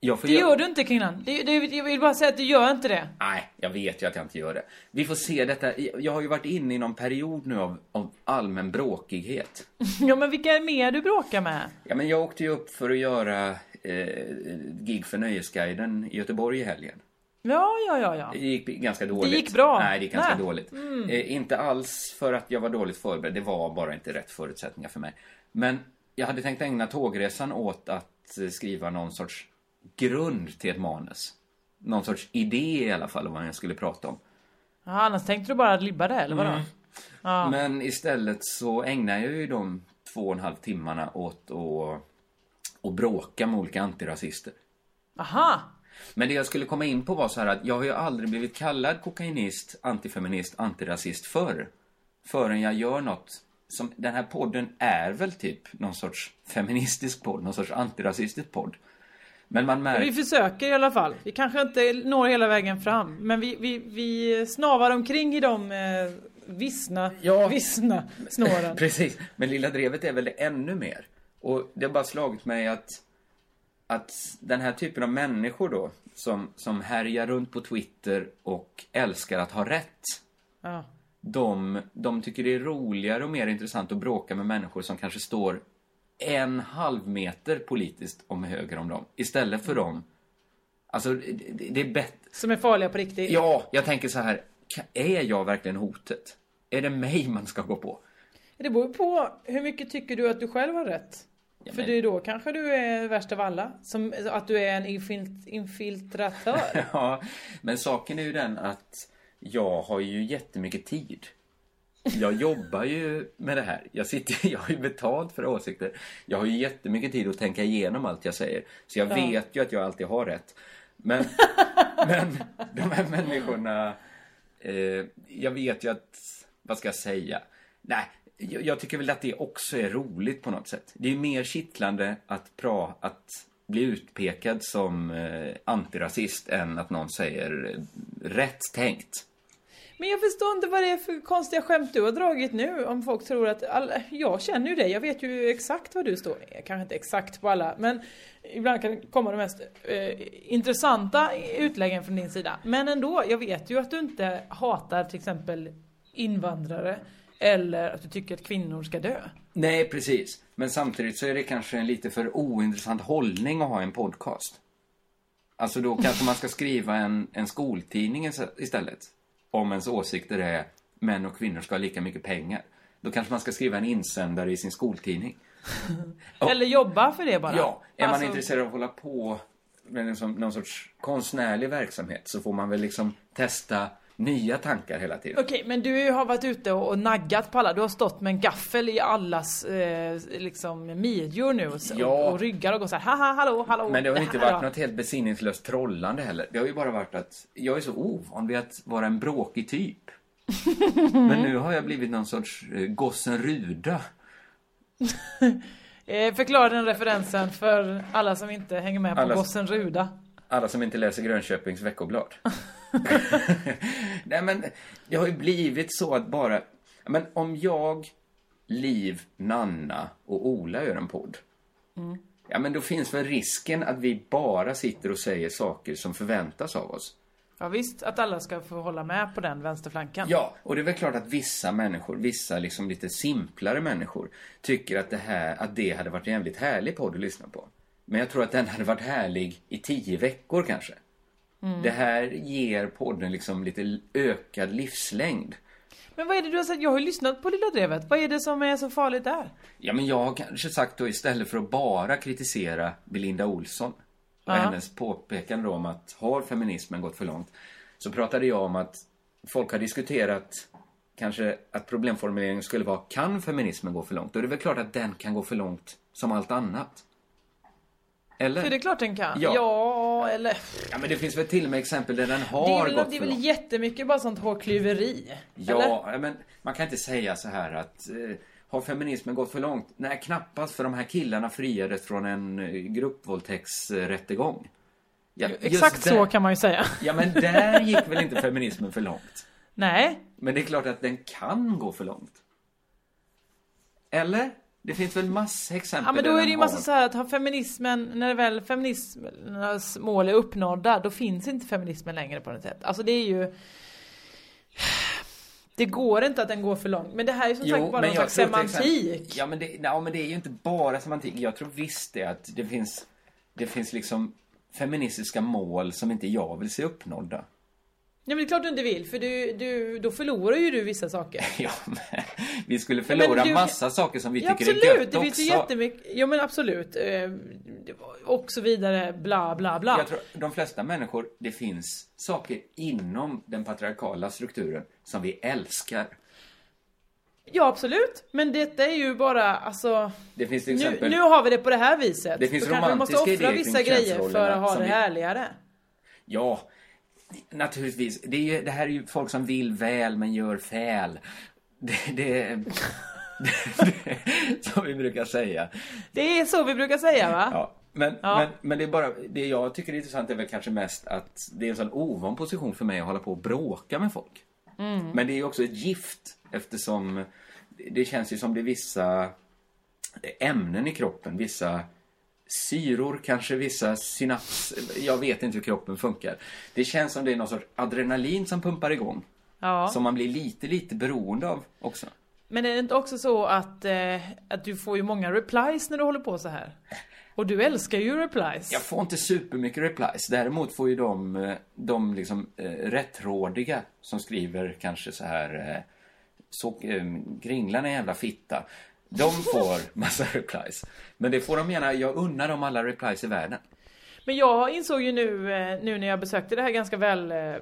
[SPEAKER 6] Jag
[SPEAKER 5] Det
[SPEAKER 6] gö-
[SPEAKER 5] gör du inte Kringlan. Det, det, jag vill bara säga att du gör inte det.
[SPEAKER 6] Nej, jag vet ju att jag inte gör det. Vi får se detta. Jag har ju varit inne i någon period nu av, av allmän bråkighet.
[SPEAKER 5] Ja men vilka är mer du bråkar med?
[SPEAKER 6] Ja, men jag åkte ju upp för att göra eh, gig för Nöjesguiden i Göteborg i helgen.
[SPEAKER 5] Ja, ja, ja, ja.
[SPEAKER 6] Det gick ganska dåligt.
[SPEAKER 5] gick bra?
[SPEAKER 6] Nej, det gick ganska
[SPEAKER 5] Nej.
[SPEAKER 6] dåligt. Eh, inte alls för att jag var dåligt förberedd. Det var bara inte rätt förutsättningar för mig. Men jag hade tänkt ägna tågresan åt att eh, skriva någon sorts grund till ett manus. Någon sorts idé i alla fall om vad jag skulle prata om.
[SPEAKER 5] ja annars tänkte du bara libba det eller vadå?
[SPEAKER 6] Mm. Men istället så ägnar jag ju de två och en halv timmarna åt att, att bråka med olika antirasister.
[SPEAKER 5] Aha!
[SPEAKER 6] Men det jag skulle komma in på var så här att jag har ju aldrig blivit kallad kokainist, antifeminist, antirasist förr. Förrän jag gör något som, den här podden är väl typ någon sorts feministisk podd, någon sorts antirasistisk podd. Men man
[SPEAKER 5] Vi
[SPEAKER 6] märker...
[SPEAKER 5] försöker i alla fall. Vi kanske inte når hela vägen fram. Men vi, vi, vi snavar omkring i de eh, vissna,
[SPEAKER 6] Ja.
[SPEAKER 5] vissna snåren.
[SPEAKER 6] Precis, men Lilla Drevet är väl det ännu mer. Och det har bara slagit mig att, att den här typen av människor då, som, som härjar runt på Twitter och älskar att ha rätt,
[SPEAKER 5] Ja.
[SPEAKER 6] de, de tycker det är roligare och mer intressant att bråka med människor som kanske står en halv meter politiskt om höger om dem, istället för dem. Alltså, det, det är bättre.
[SPEAKER 5] Som är farliga på riktigt.
[SPEAKER 6] Ja, jag tänker så här, är jag verkligen hotet? Är det mig man ska gå på?
[SPEAKER 5] Det beror ju på hur mycket tycker du att du själv har rätt.
[SPEAKER 6] Ja,
[SPEAKER 5] För det är då kanske du är värst av alla. Som, att du är en infilt, infiltratör.
[SPEAKER 6] Ja, men saken är ju den att jag har ju jättemycket tid. Jag jobbar ju med det här. Jag, sitter, jag har ju betalt för åsikter. Jag har ju jättemycket tid att tänka igenom allt jag säger. Så jag vet ju att jag alltid har rätt. Men, men de här människorna... Eh, jag vet ju att... Vad ska jag säga? Nej, jag, jag tycker väl att det också är roligt på något sätt. Det är mer kittlande att, pra, att bli utpekad som eh, antirasist än att någon säger eh, rätt tänkt.
[SPEAKER 5] Men jag förstår inte vad det är för konstiga skämt du har dragit nu. Om folk tror att... Alla, jag känner ju dig. Jag vet ju exakt var du står. Kanske inte exakt på alla. Men ibland kan det komma de mest eh, intressanta utläggen från din sida. Men ändå. Jag vet ju att du inte hatar till exempel invandrare. Eller att du tycker att kvinnor ska dö.
[SPEAKER 6] Nej, precis. Men samtidigt så är det kanske en lite för ointressant hållning att ha en podcast. Alltså då kanske man ska skriva en, en skoltidning istället. Om ens åsikter är män och kvinnor ska ha lika mycket pengar. Då kanske man ska skriva en insändare i sin skoltidning.
[SPEAKER 5] Eller jobba för det bara.
[SPEAKER 6] Ja, är man
[SPEAKER 5] Alltså,
[SPEAKER 6] intresserad av att hålla på med liksom någon sorts konstnärlig verksamhet så får man väl liksom testa nya tankar hela tiden.
[SPEAKER 5] Okej, men du har varit ute och, och naggat på alla. Du har stått med en gaffel i allas eh, liksom midjor nu och,
[SPEAKER 6] Ja.
[SPEAKER 5] och, och ryggar och går så här, haha, hallå, hallå.
[SPEAKER 6] Men det har ju inte varit
[SPEAKER 5] då."
[SPEAKER 6] något helt besinningslöst trollande heller. Det har ju bara varit att jag är så ovan vid att vara en bråkig typ. Men nu har jag blivit någon sorts eh, gossen Ruda.
[SPEAKER 5] Eh, förklara den referensen för alla som inte hänger med på
[SPEAKER 6] Alla-
[SPEAKER 5] Gossen Ruda.
[SPEAKER 6] Alla som inte läser Grönköpings veckoblad. Nej men, det har ju blivit så att bara... Men om jag, Liv, Nanna och Ola gör en podd. Ja men då finns väl risken att vi bara sitter och säger saker som förväntas av oss.
[SPEAKER 5] Ja visst, att alla ska få hålla med på den vänsterflanken.
[SPEAKER 6] Ja, och det är väl klart att vissa människor, vissa liksom lite simplare människor, tycker att det här, att det hade varit en jävligt härlig podd att lyssna på. Men jag tror att den hade varit härlig i tio veckor kanske. Det här ger podden liksom lite ökad livslängd.
[SPEAKER 5] Men vad är det du har sagt? Jag har ju lyssnat på Lilla Drevet. Vad är det som är så farligt där?
[SPEAKER 6] Ja, men jag har kanske sagt då istället för att bara kritisera Belinda Olsson och
[SPEAKER 5] Ja.
[SPEAKER 6] hennes påpekande om att har feminismen gått för långt? Så pratade jag om att folk har diskuterat kanske att problemformuleringen skulle vara kan feminismen gå för långt? Och det är väl klart att den kan gå för långt som allt annat. Eller?
[SPEAKER 5] För det är klart den kan.
[SPEAKER 6] Ja.
[SPEAKER 5] Ja, eller...
[SPEAKER 6] Ja, men det finns väl till och med exempel där den
[SPEAKER 5] Det
[SPEAKER 6] har
[SPEAKER 5] är väl,
[SPEAKER 6] gått
[SPEAKER 5] det är väl
[SPEAKER 6] långt.
[SPEAKER 5] jättemycket bara sånt hårklyveri?
[SPEAKER 6] Ja,
[SPEAKER 5] Eller?
[SPEAKER 6] men man kan inte säga så här att eh, har feminismen gått för långt? Nej, knappast för de här killarna friades från en eh, gruppvåldtäktsrättegång. Ja,
[SPEAKER 5] Exakt
[SPEAKER 6] där-
[SPEAKER 5] så kan man ju säga.
[SPEAKER 6] Ja, men där gick väl inte feminismen för långt?
[SPEAKER 5] Nej.
[SPEAKER 6] Men det är klart att den kan gå för långt. Eller? Det finns väl massa exempel
[SPEAKER 5] Ja men då är det ju massa så här att har feminismen, när väl feminismens mål är uppnådda, då finns inte feminismen längre på något sätt. Alltså det är ju... Det går inte att den går för långt. Men det här är som sagt bara någon slags semantik.
[SPEAKER 6] exempel- Ja men, det, ja, men det är ju inte bara semantik. Jag tror visst det att det finns, det finns liksom feministiska mål som inte jag vill se uppnådda.
[SPEAKER 5] Ja men det är klart du inte vill, för du, du, då förlorar ju du vissa saker.
[SPEAKER 6] Ja, men vi skulle förlora
[SPEAKER 5] du-
[SPEAKER 6] massa saker som vi
[SPEAKER 5] Ja,
[SPEAKER 6] tycker
[SPEAKER 5] absolut,
[SPEAKER 6] är gött
[SPEAKER 5] det
[SPEAKER 6] också.
[SPEAKER 5] finns ju jättemycket, ja men absolut. Eh, och så vidare, bla bla bla.
[SPEAKER 6] Jag tror de flesta människor, det finns saker inom den patriarkala strukturen som vi älskar.
[SPEAKER 5] Ja absolut, men detta är ju bara alltså...
[SPEAKER 6] Det finns till
[SPEAKER 5] Nu,
[SPEAKER 6] exempel...
[SPEAKER 5] nu har vi det på det här viset.
[SPEAKER 6] Det finns
[SPEAKER 5] Då kanske vi måste
[SPEAKER 6] romantiska
[SPEAKER 5] offra
[SPEAKER 6] idéer
[SPEAKER 5] vissa
[SPEAKER 6] kring
[SPEAKER 5] grejer för att ha det härligare.
[SPEAKER 6] Ja, naturligtvis. Det, är ju, det här är ju folk som vill väl men gör fel. Det, det, det, som vi brukar säga.
[SPEAKER 5] Det är så vi brukar säga va?
[SPEAKER 6] Ja, men,
[SPEAKER 5] Ja.
[SPEAKER 6] Men, men det är bara, det jag tycker är intressant är väl kanske mest att det är en sån ovan position för mig att hålla på och bråka med folk.
[SPEAKER 5] Mm.
[SPEAKER 6] Men det är ju också ett gift eftersom det känns ju som det är vissa ämnen i kroppen, vissa syror, kanske vissa synaps. Jag vet inte hur kroppen funkar. Det känns som det är någon sorts adrenalin som pumpar igång.
[SPEAKER 5] Ja.
[SPEAKER 6] Som man blir lite, lite beroende av också.
[SPEAKER 5] Men är det inte också så att, eh, att du får ju många replies när du håller på så här? Och du älskar ju replies.
[SPEAKER 6] Jag får inte supermycket replies. Däremot får ju de, eh, de liksom eh, rättrådiga som skriver kanske så här eh, så, eh, Kringlan är jävla fitta. De får massa replies. Men det får de gärna, jag unnar dem alla replies i världen.
[SPEAKER 5] Men jag insåg ju nu, eh, nu när jag besökte det här ganska väl eh,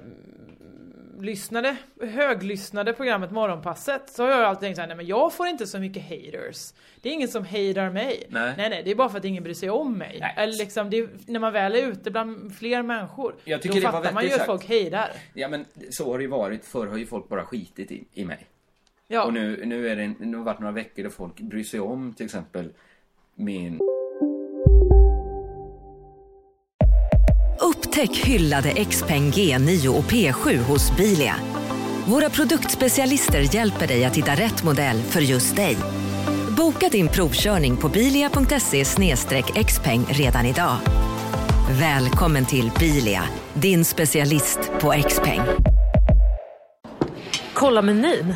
[SPEAKER 5] lyssnade, höglyssnade programmet Morgonpasset så har jag alltid tänkt såhär, nej men jag får inte så mycket haters. Det är ingen som hatar mig.
[SPEAKER 6] Nej.
[SPEAKER 5] nej, nej det är bara för att ingen bryr sig om mig.
[SPEAKER 6] Nej.
[SPEAKER 5] Eller liksom, är, när man väl är ute bland fler människor,
[SPEAKER 6] Jag tycker
[SPEAKER 5] då
[SPEAKER 6] det var
[SPEAKER 5] fattar man ju att folk hatar.
[SPEAKER 6] Ja men så har det ju varit. Förr har ju folk bara skitit i, i mig.
[SPEAKER 5] Ja.
[SPEAKER 6] Och nu, nu, är det, nu har det varit några veckor där folk bryr sig om till exempel min
[SPEAKER 7] Upptäck hyllade XPeng G9 och P7 hos Bilia. Våra produktspecialister hjälper dig att hitta rätt modell för just dig. Boka din provkörning på bilia.se xpeng redan idag. Välkommen till Bilia, din specialist på XPeng.
[SPEAKER 8] Kolla menyn.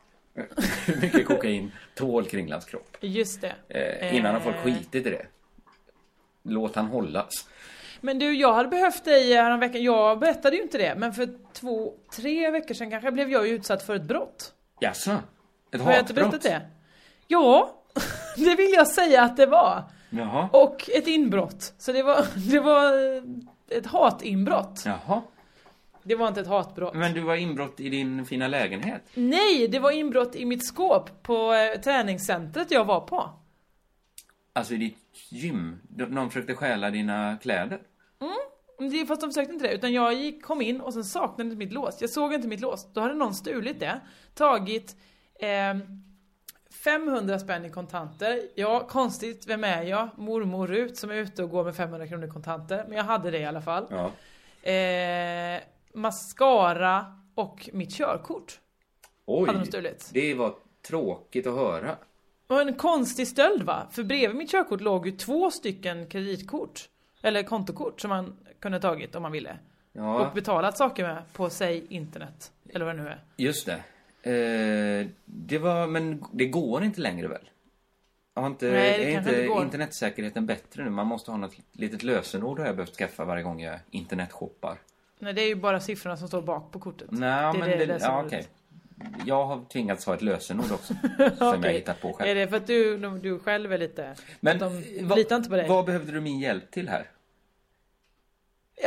[SPEAKER 6] Hur mycket kokain tål Kringlans kropp?
[SPEAKER 5] Just det.
[SPEAKER 6] Eh, innan har folk
[SPEAKER 5] Eh,
[SPEAKER 6] skitit i det. Låt han hållas.
[SPEAKER 5] Men du, jag hade behövt dig häromveckan. Jag berättade ju inte det, men för två, tre veckor sedan kanske blev jag ju utsatt för ett brott.
[SPEAKER 6] Jaså? Ett
[SPEAKER 5] Har jag inte berättat
[SPEAKER 6] hatbrott?
[SPEAKER 5] det? Ja, det vill jag säga att det var.
[SPEAKER 6] Jaha.
[SPEAKER 5] Och ett inbrott. Så det var, det var ett hatinbrott.
[SPEAKER 6] Jaha.
[SPEAKER 5] Det var inte ett hatbrott.
[SPEAKER 6] Men du var inbrott i din fina lägenhet?
[SPEAKER 5] Nej, det var inbrott i mitt skåp på eh, träningscentret jag var på.
[SPEAKER 6] Alltså i ditt gym? De- Någon försökte stjäla dina kläder?
[SPEAKER 5] Mm, det, fast de försökte inte det, utan jag gick, kom in och sen saknade jag mitt lås. Jag såg inte mitt lås. Då hade någon stulit det, tagit eh, 500 spänn i kontanter. Ja, konstigt, vem är jag? Mormor Rut som är ute och går med 500 kronor i kontanter. Men jag hade det i alla fall.
[SPEAKER 6] Ja.
[SPEAKER 5] Eh, mascara och mitt körkort.
[SPEAKER 6] Oj,
[SPEAKER 5] Hade de stulit.
[SPEAKER 6] det var tråkigt att höra.
[SPEAKER 5] Och en konstig stöld va? För bredvid mitt körkort låg ju två stycken kreditkort. Eller kontokort som man kunde tagit om man ville.
[SPEAKER 6] Ja.
[SPEAKER 5] Och betalat saker med på, säg internet. Eller vad det nu är.
[SPEAKER 6] Just det. Eh, det var, men det går inte längre väl? Har inte,
[SPEAKER 5] Nej, det
[SPEAKER 6] är inte
[SPEAKER 5] inte
[SPEAKER 6] internetsäkerheten bättre nu? Man måste ha något litet lösenord har jag behövt skaffa varje gång jag internetshoppar.
[SPEAKER 5] Nej, det är ju bara siffrorna som står bak på kortet.
[SPEAKER 6] Nej,
[SPEAKER 5] det
[SPEAKER 6] men
[SPEAKER 5] är
[SPEAKER 6] det,
[SPEAKER 5] lösenordet.
[SPEAKER 6] ja, okej. Jag har tvingats ha ett lösenord också. som jag hittat på själv.
[SPEAKER 5] Är det för att du, du själv är lite...
[SPEAKER 6] Men
[SPEAKER 5] de
[SPEAKER 6] vad-
[SPEAKER 5] litar inte på dig?
[SPEAKER 6] Vad behövde du min hjälp till här?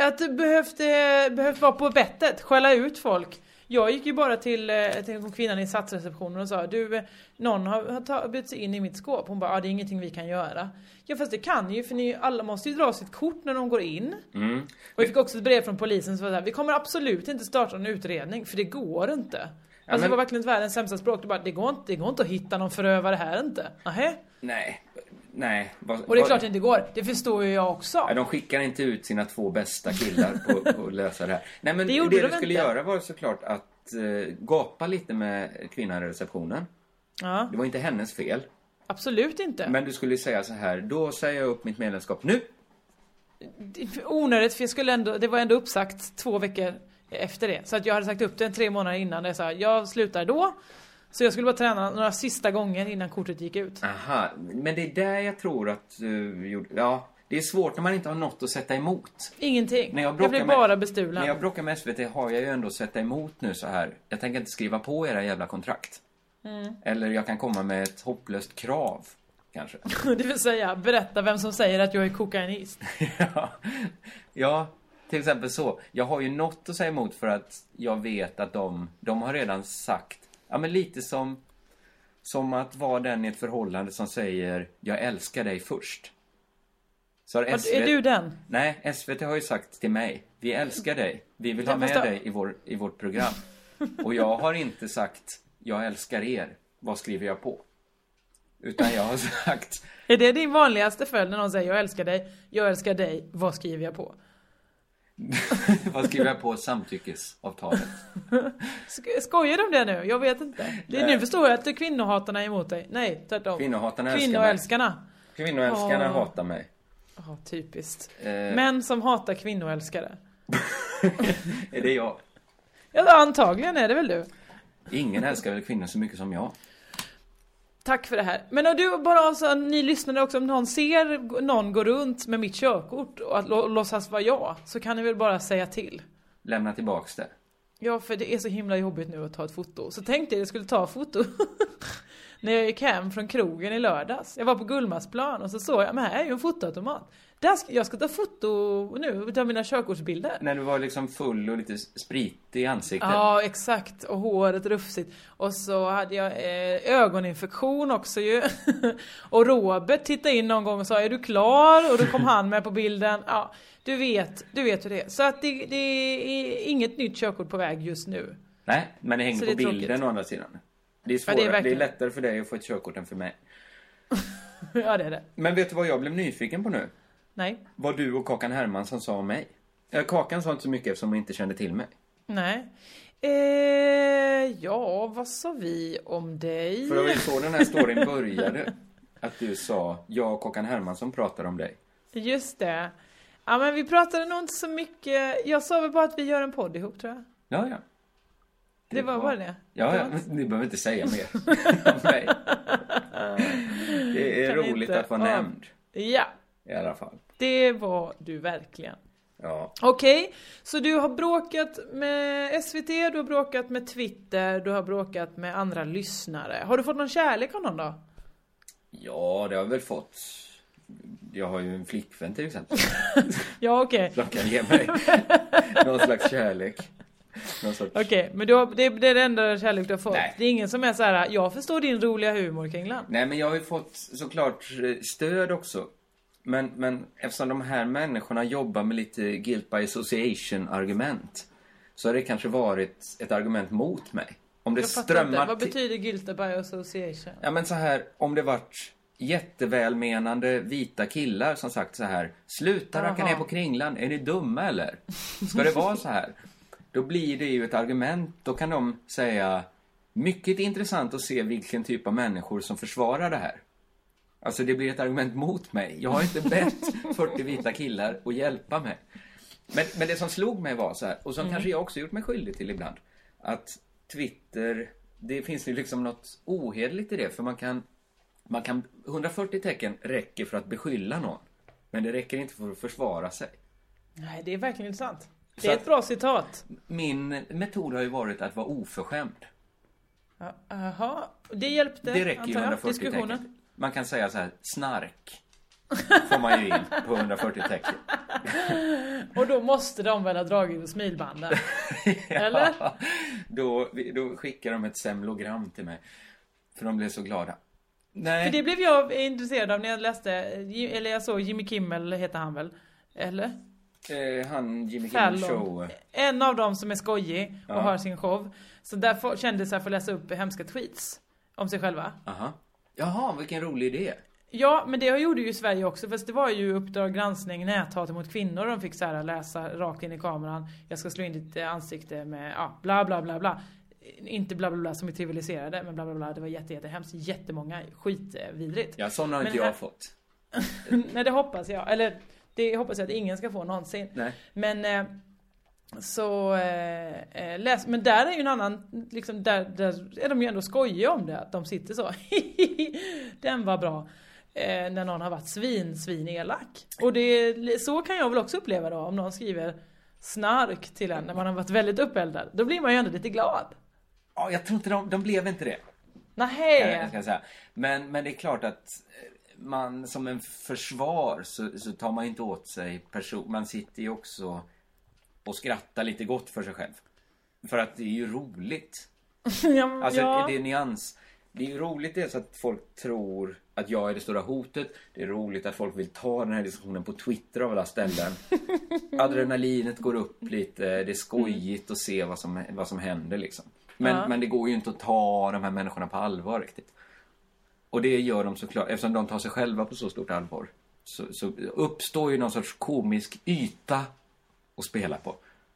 [SPEAKER 5] Att du behövde, behövde vara på bettet, skälla ut folk. Jag gick ju bara till, eh, till kvinnan i satsreceptionen och sa du, någon har, har ta- bytt sig in i mitt skåp. Hon bara, ja det är ingenting vi kan göra. Ja fast det kan ju för ni alla måste ju dra sitt kort när de går in.
[SPEAKER 6] Mm.
[SPEAKER 5] Och vi fick också ett brev från polisen som var så här, vi kommer absolut inte starta en utredning för det går inte. Alltså
[SPEAKER 6] men-
[SPEAKER 5] det var verkligen världens sämsta språk. Det, bara, det, går inte, det går inte att hitta någon förövare här inte. Nähä?
[SPEAKER 6] Nej, nej. Vad,
[SPEAKER 5] Och det är klart det inte går. Det förstår ju jag också.
[SPEAKER 6] Ja, de skickar inte ut sina två bästa killar på, att lösa det här. Nej, men
[SPEAKER 5] Det
[SPEAKER 6] det,
[SPEAKER 5] de
[SPEAKER 6] skulle
[SPEAKER 5] inte.
[SPEAKER 6] göra var såklart att eh, gapa lite med kvinnan i receptionen.
[SPEAKER 5] Ja,
[SPEAKER 6] Det var inte hennes fel.
[SPEAKER 5] absolut inte.
[SPEAKER 6] Men du skulle säga så här, då säger jag upp mitt medlemskap nu.
[SPEAKER 5] onödigt för jag skulle ändå, det var ändå uppsagt två veckor efter det. Så att jag hade sagt upp det tre månader innan. Jag sa jag slutar då. Så jag skulle bara träna några sista gånger innan kortet gick ut.
[SPEAKER 6] Aha, men det är där jag tror att du gjorde... Ja, det är svårt när man inte har något att sätta emot.
[SPEAKER 5] Ingenting.
[SPEAKER 6] När jag,
[SPEAKER 5] jag
[SPEAKER 6] bråkar
[SPEAKER 5] blev
[SPEAKER 6] med,
[SPEAKER 5] bara bestulen.
[SPEAKER 6] När jag bråkar med SVT har jag ju ändå att sätta emot nu så här. Jag tänker inte skriva på era jävla kontrakt.
[SPEAKER 5] Mm.
[SPEAKER 6] Eller jag kan komma med ett hopplöst krav, kanske.
[SPEAKER 5] Det vill säga, berätta vem som säger att jag är kokainist.
[SPEAKER 6] ja. ja, till exempel så. Jag har ju något att säga emot för att jag vet att de, de har redan sagt, ja men lite som, som att vara den i ett förhållande som säger jag älskar dig först. Så har SVT
[SPEAKER 5] är du den?
[SPEAKER 6] Nej, SVT har ju sagt till mig, vi älskar dig, vi vill ha med
[SPEAKER 5] då-
[SPEAKER 6] dig i, vår, i vårt program. Och jag har inte sagt, jag älskar er, vad skriver jag på? Utan jag har sagt,
[SPEAKER 5] Är det din vanligaste följd när någon säger jag älskar dig, jag älskar dig, vad skriver jag på?
[SPEAKER 6] vad skriver jag på samtyckesavtalet?
[SPEAKER 5] Sk- Skojar du om det nu? Jag vet inte. Det, nu förstår jag att kvinnohatarna är emot dig. Nej, tvärtom.
[SPEAKER 6] Kvinnohatarna.
[SPEAKER 5] Kvinnoälskarna.
[SPEAKER 6] Kvinnoälskarna
[SPEAKER 5] Ja.
[SPEAKER 6] hatar mig.
[SPEAKER 5] Ja, typiskt.
[SPEAKER 6] Eh,
[SPEAKER 5] Män som hatar kvinnoälskare.
[SPEAKER 6] Är det jag?
[SPEAKER 5] Ja, antagligen är det väl du.
[SPEAKER 6] Ingen älskar väl kvinnor så mycket som jag.
[SPEAKER 5] Tack för det här. Men om du bara alltså, ni lyssnade också, om någon ser någon gå runt med mitt körkort och att lå- låtsas vara jag, så kan ni väl bara säga till.
[SPEAKER 6] Lämna tillbaks det.
[SPEAKER 5] Ja, för det är så himla jobbigt nu att ta ett foto. Så tänkte jag att jag skulle ta foto när jag gick hem från krogen i lördags. Jag var på Gullmarsplan och så såg jag, men här är ju en fotoautomat. Där ska, jag ska ta foto nu utav mina körkortsbilder.
[SPEAKER 6] När du var liksom full och lite spritig i ansiktet.
[SPEAKER 5] Ja, exakt. Och håret rufsigt. Och så hade jag eh, ögoninfektion också ju. och Robert tittade in någon gång och sa, är du klar? Och då kom han med på bilden. Ja, du vet, du vet hur det är. Så att det, det är inget nytt körkort på väg just nu.
[SPEAKER 6] Nej, men det hänger
[SPEAKER 5] Så
[SPEAKER 6] på
[SPEAKER 5] det
[SPEAKER 6] bilden
[SPEAKER 5] tråkigt.
[SPEAKER 6] å andra sidan. Det är,
[SPEAKER 5] Ja,
[SPEAKER 6] svårare,
[SPEAKER 5] det är
[SPEAKER 6] det, är lättare för dig att få ett körkort än för mig.
[SPEAKER 5] ja, det är det.
[SPEAKER 6] Men vet du vad jag blev nyfiken på nu?
[SPEAKER 5] Nej.
[SPEAKER 6] Vad du och Kakan Hermansson sa om mig. Kakan sa inte så mycket eftersom hon inte kände till mig.
[SPEAKER 5] Nej. Eh, ja, vad sa vi om dig?
[SPEAKER 6] För det var ju så den här storyn började. Att du sa, jag och Kakan Hermansson pratar om dig.
[SPEAKER 5] Just det. Ja, men vi pratade nog inte så mycket. Jag sa väl bara att vi gör en podd ihop, tror jag.
[SPEAKER 6] Ja, ja.
[SPEAKER 5] Det, var bara det.
[SPEAKER 6] Ja,
[SPEAKER 5] Det
[SPEAKER 6] ja.
[SPEAKER 5] inte-
[SPEAKER 6] Ni behöver inte säga mer om mig. Det är
[SPEAKER 5] Kan
[SPEAKER 6] roligt
[SPEAKER 5] inte
[SPEAKER 6] att vara
[SPEAKER 5] av-
[SPEAKER 6] nämnd.
[SPEAKER 5] Ja.
[SPEAKER 6] I alla fall.
[SPEAKER 5] Det var du verkligen.
[SPEAKER 6] Ja.
[SPEAKER 5] Okej, så du har bråkat med SVT, du har bråkat med Twitter, du har bråkat med andra lyssnare. Har du fått någon kärlek av någon då?
[SPEAKER 6] Ja, det har jag väl fått. Jag har ju en flickvän till exempel.
[SPEAKER 5] Ja, okej.
[SPEAKER 6] Som kan ge mig någon slags kärlek. Sorts...
[SPEAKER 5] Okej, men du har, det, det är det enda kärlek du har fått? Det är ingen som är så här: jag förstår din roliga humor Kringland.
[SPEAKER 6] Nej, men jag har ju fått såklart eh, stöd också. Men, men eftersom de här människorna jobbar med lite guilt by association argument så har det kanske varit ett argument mot mig. Om det
[SPEAKER 5] Jag fattar inte,
[SPEAKER 6] strömmar
[SPEAKER 5] vad betyder guilty by association?
[SPEAKER 6] Ja men så här, om det varit jättevälmenande vita killar som sagt så här Sluta racka ner på kringlan, är ni dumma eller? Ska det vara så här? Då blir det ju ett argument, då kan de säga Mycket intressant att se vilken typ av människor som försvarar det här. Alltså det blir ett argument mot mig. Jag har inte bett 40 vita killar att hjälpa mig. Men, men det som slog mig var så här, och som
[SPEAKER 5] Mm.
[SPEAKER 6] kanske jag också gjort mig skyldig till ibland, att Twitter, det finns ju liksom något ohederligt i det, för man kan, man kan, 140 tecken räcker för att beskylla någon, men det räcker inte för att försvara sig.
[SPEAKER 5] Nej, det är verkligen sant. Det är ett bra citat.
[SPEAKER 6] Min metod har ju varit att vara oförskämd.
[SPEAKER 5] Ja, Jaha, det hjälpte
[SPEAKER 6] Det räcker ju
[SPEAKER 5] antar jag,
[SPEAKER 6] 140
[SPEAKER 5] diskussionen.
[SPEAKER 6] tecken. Man kan säga så här, snark. Får man ju in på 140 tecken.
[SPEAKER 5] Och då måste de väl ha dragit smilbanden? Eller?
[SPEAKER 6] Ja, då, då skickar de ett semlogram till mig. För de blev så glada. Nej.
[SPEAKER 5] För det blev jag intresserad av när jag läste, eller jag såg Jimmy Kimmel heter han väl? Eller?
[SPEAKER 6] Eh, han Jimmy Kimmel. Show.
[SPEAKER 5] En av dem som är skojig och
[SPEAKER 6] Ja.
[SPEAKER 5] har sin show. Så där får, för att läsa upp hemska tweets om sig själva.
[SPEAKER 6] Aha. Jaha, vilken rolig idé.
[SPEAKER 5] Ja, men det gjorde ju Sverige också. Fast det var ju Uppdrag granskning, näthat mot kvinnor. De fick så här läsa rakt in i kameran. Jag ska slå in ditt ansikte med, ja, bla bla bla bla. Inte bla bla bla som är trivialiserade, men bla bla bla. Det var jätte, jätte hemskt. Jättemånga. Skitvidrigt.
[SPEAKER 6] Ja, sådana har
[SPEAKER 5] Men
[SPEAKER 6] inte
[SPEAKER 5] här-
[SPEAKER 6] jag fått.
[SPEAKER 5] Nej, det hoppas jag. Eller det hoppas jag att ingen ska få någonsin.
[SPEAKER 6] Nej.
[SPEAKER 5] Men eh, så eh, eh, läs, men där är ju en annan, liksom där, där är de ju ändå skojiga om det. Att de sitter så. Den var bra. Eh, när någon har varit svin, svin elak. Och det, så kan jag väl också uppleva då om någon skriver snark till en när man har varit väldigt uppeldad. Då blir man ju ändå lite glad.
[SPEAKER 6] Ja, jag tror inte de, de blev inte det. Jag säga. Men, men det är klart att eh, man som en försvar så, så tar man inte åt sig person. Man sitter ju också och skrattar lite gott för sig själv. För att det är ju roligt.
[SPEAKER 5] ja,
[SPEAKER 6] Alltså
[SPEAKER 5] ja.
[SPEAKER 6] det är nyans. Det är roligt dels att folk tror att jag är det stora hotet. Det är roligt att folk vill ta den här diskussionen på Twitter av alla ställen. Adrenalinet går upp lite. Det är skojigt att se vad som, vad som händer liksom. Men,
[SPEAKER 5] Ja.
[SPEAKER 6] men det går ju inte att ta de här människorna på allvar riktigt. Och det gör de såklart, eftersom de tar sig själva på så stort allvar. Så, så uppstår ju någon sorts komisk yta att spela på.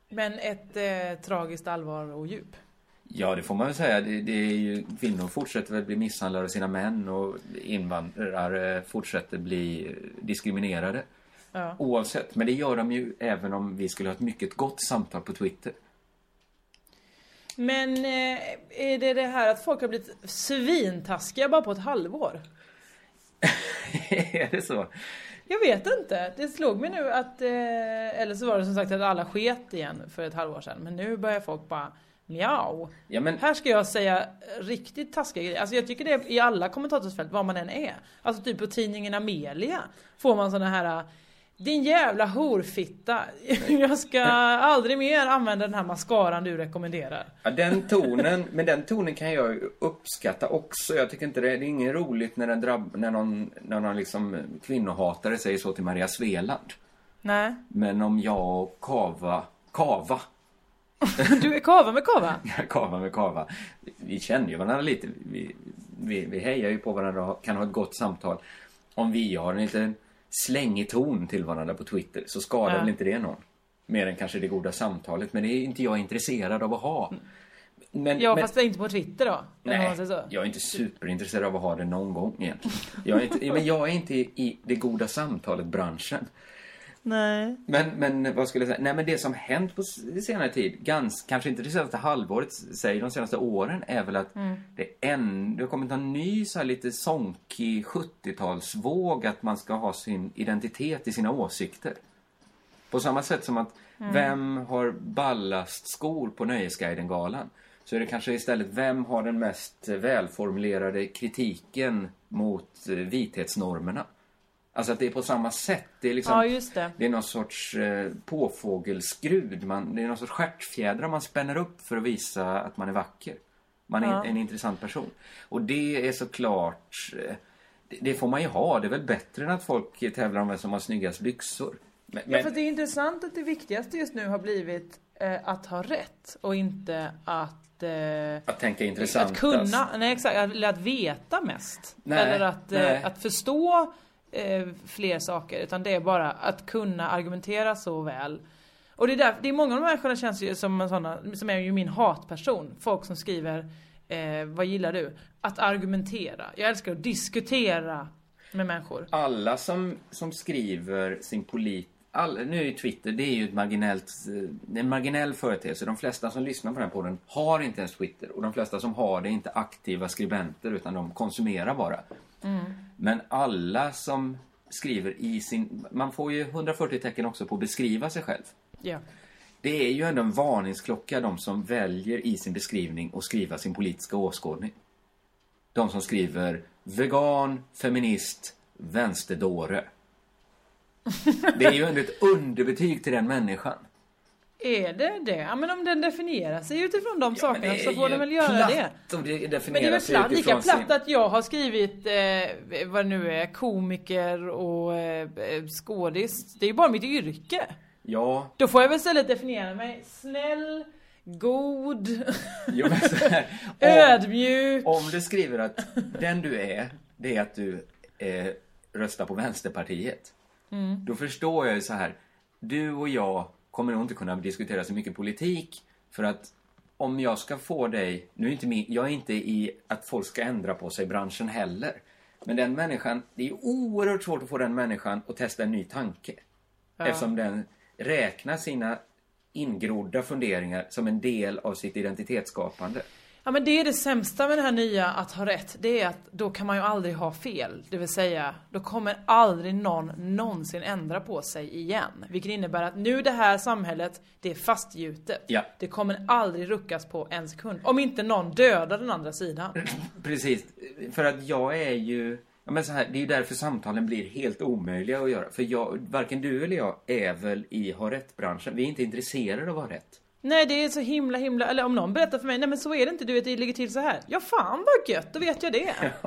[SPEAKER 5] Men ett eh, tragiskt allvar och djup.
[SPEAKER 6] Ja, det får man väl säga. Det, det är ju, kvinnor fortsätter väl bli misshandlade av sina män och invandrare fortsätter bli diskriminerade.
[SPEAKER 5] Ja.
[SPEAKER 6] Oavsett. Men det gör de ju även om vi skulle ha ett mycket gott samtal på Twitter.
[SPEAKER 5] Men eh, är det det här att folk har blivit svintaskiga bara på ett halvår?
[SPEAKER 6] är det så?
[SPEAKER 5] Jag vet inte. Det slog mig nu att, eh, eller så var det som sagt att alla sket igen för ett halvår sedan. Men nu börjar folk bara mjau.
[SPEAKER 6] Ja, men,
[SPEAKER 5] Här ska jag säga riktigt taskiga grejer. Alltså jag tycker det är i alla kommentatorsfält, vad man än är. Alltså typ på tidningen Amelia får man såna här din jävla horfitta. Jag ska aldrig mer använda den här mascaran du rekommenderar.
[SPEAKER 6] ja, den tonen, men den tonen kan jag uppskatta också. Jag tycker inte det, det är inget roligt när, den drabb, när någon, när någon liksom kvinnohatare säger så till Maria Sveland.
[SPEAKER 5] Nej.
[SPEAKER 6] Men om jag och Kava, Kava,
[SPEAKER 5] Du är kava med kava.
[SPEAKER 6] kava med kava. Vi känner ju varandra lite. Vi, vi, vi hejar ju på varandra och kan ha ett gott samtal. Om vi har en liten slängig ton till varandra på Twitter så skadar
[SPEAKER 5] Ja.
[SPEAKER 6] väl inte det någon. Mer än kanske det goda samtalet. Men det är inte jag intresserad av att ha. Men,
[SPEAKER 5] Ja
[SPEAKER 6] men,
[SPEAKER 5] fast inte på Twitter då.
[SPEAKER 6] Nej, jag är inte superintresserad av att ha det någon gång egentligen. Jag är inte, men jag är inte i det goda samtalet-branschen.
[SPEAKER 5] Nej.
[SPEAKER 6] Men, men vad skulle jag säga? Nej men det som hänt på senare tid, gans, kanske inte det senaste halvåret, säg de senaste åren, är väl att
[SPEAKER 5] Mm.
[SPEAKER 6] det, har kommit en ny så här lite sonkig 70-talsvåg att man ska ha sin identitet i sina åsikter. På samma sätt som att
[SPEAKER 5] Mm.
[SPEAKER 6] vem har ballast skor på Nöjesguiden-galan? Så är det kanske istället vem har den mest välformulerade kritiken mot eh, vithetsnormerna? Alltså att det är på samma sätt. Det är liksom,
[SPEAKER 5] Ja, just det.
[SPEAKER 6] det är någon sorts eh, påfågelskrud. Man, det är någon sorts stjärtfjädrar man spänner upp för att visa att man är vacker. Man är
[SPEAKER 5] Ja.
[SPEAKER 6] en intressant person. Och det är såklart... Eh, det, det får man ju ha. Det är väl bättre än att folk tävlar om vem som har snyggast byxor. Men,
[SPEAKER 5] Ja, för det är intressant att det viktigaste just nu har blivit eh, att ha rätt och inte att... Eh,
[SPEAKER 6] att tänka intressant.
[SPEAKER 5] att kunna, nej exakt, eller att veta mest.
[SPEAKER 6] Nej,
[SPEAKER 5] eller att,
[SPEAKER 6] nej.
[SPEAKER 5] att förstå eh, fler saker. Utan det är bara att kunna argumentera så väl. Och det är, där, det är många av de här människorna känns ju som en såna, som är ju min hatperson. Folk som skriver, eh, vad gillar du? Att argumentera. Jag älskar att diskutera med människor.
[SPEAKER 6] Alla som, som skriver sin polit... All, nu är Twitter, det är ju ett marginellt, eh, en marginell företeelse. De flesta som lyssnar på den här podden har inte ens Twitter. Och de flesta som har det är inte aktiva skribenter utan de konsumerar bara.
[SPEAKER 5] Mm.
[SPEAKER 6] Men alla som skriver i sin... Man får ju 140 tecken också på att beskriva sig själv.
[SPEAKER 5] Ja.
[SPEAKER 6] Det är ju ändå en varningsklocka de som väljer i sin beskrivning att skriva sin politiska åskådning. De som skriver vegan, feminist, vänsterdåre. Det är ju ändå ett underbetyg till den människan.
[SPEAKER 5] Är det det? Ja men om den definierar sig utifrån de sakerna
[SPEAKER 6] det
[SPEAKER 5] så får den väl göra det.
[SPEAKER 6] det
[SPEAKER 5] Men det är väl platt, lika platt
[SPEAKER 6] sin...
[SPEAKER 5] att jag har skrivit eh, vad det nu är, komiker och eh, skådis. Det är ju bara mitt yrke.
[SPEAKER 6] Ja,
[SPEAKER 5] Då får jag väl istället definiera mig snäll, god,
[SPEAKER 6] jo, här, om,
[SPEAKER 5] ödmjuk.
[SPEAKER 6] om du skriver att den du är, det är att du eh, röstar på Vänsterpartiet.
[SPEAKER 5] Mm.
[SPEAKER 6] Då förstår jag ju så här. Du och jag kommer nog inte kunna diskutera så mycket politik. För att om jag ska få dig... Nu är inte min, jag är inte i att folk ska ändra på sig i branschen heller. Men den människan, det är oerhört svårt att få den människan att testa en ny tanke.
[SPEAKER 5] Ja.
[SPEAKER 6] Eftersom den räknar sina ingrodda funderingar som en del av sitt identitetsskapande.
[SPEAKER 5] Ja men det är det sämsta med det här nya att ha rätt. Det är att då kan man ju aldrig ha fel. Det vill säga, då kommer aldrig någon någonsin ändra på sig igen. Vilket innebär att nu det här samhället, det är fastgjutet.
[SPEAKER 6] Ja.
[SPEAKER 5] Det kommer aldrig ruckas på en sekund. Om inte någon dödar den andra sidan.
[SPEAKER 6] Precis, för att jag är ju... Ja, men så här, det är ju därför samtalen blir helt omöjliga att göra. För jag, varken du eller jag är väl i ha rätt-branschen. Vi är inte intresserade av att ha rätt.
[SPEAKER 5] Nej det är så himla himla, eller om någon berättar för mig, nej men så är det inte, du vet det ligger till så här. Ja fan vad gött, då vet jag det.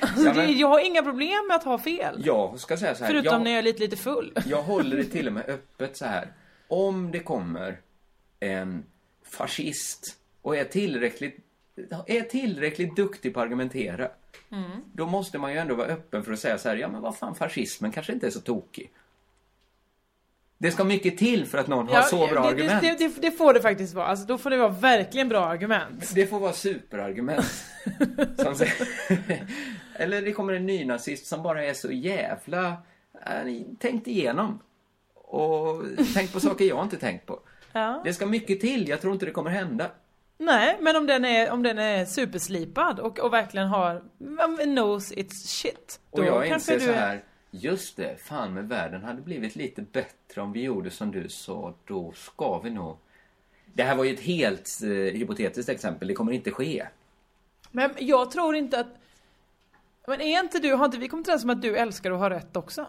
[SPEAKER 5] Alltså,
[SPEAKER 6] Ja,
[SPEAKER 5] det
[SPEAKER 6] men-
[SPEAKER 5] jag har inga problem med att ha fel.
[SPEAKER 6] Jag ska säga så här.
[SPEAKER 5] Förutom
[SPEAKER 6] jag,
[SPEAKER 5] när jag är lite, lite full.
[SPEAKER 6] jag håller det till och med öppet så här. Om det kommer en fascist och är tillräckligt, är tillräckligt duktig på att argumentera.
[SPEAKER 5] Mm.
[SPEAKER 6] Då måste man ju ändå vara öppen för att säga så här, ja men vad fan, fascismen kanske inte är så tokig. Det ska mycket till för att någon har så bra
[SPEAKER 5] det,
[SPEAKER 6] argument.
[SPEAKER 5] Det, det, det får det faktiskt vara. Alltså, då får det vara verkligen bra argument.
[SPEAKER 6] Det får vara superargument. eller det kommer en nynazist som bara är så jävla... Äh, tänkt igenom. Och tänkt på saker jag inte tänkt på.
[SPEAKER 5] Ja.
[SPEAKER 6] Det ska mycket till, jag tror inte det kommer hända.
[SPEAKER 5] Nej, men om den är, om den är superslipad och, och verkligen har knows its shit.
[SPEAKER 6] Och jag inser
[SPEAKER 5] du
[SPEAKER 6] så
[SPEAKER 5] är-
[SPEAKER 6] här, just det, fan med världen hade blivit lite bättre om vi gjorde som du sa, då ska vi nog... Det här var ju ett helt eh, hypotetiskt exempel, det kommer inte ske.
[SPEAKER 5] Men jag tror inte att... Men är inte du, har inte vi kommit överens om att du älskar att ha rätt också?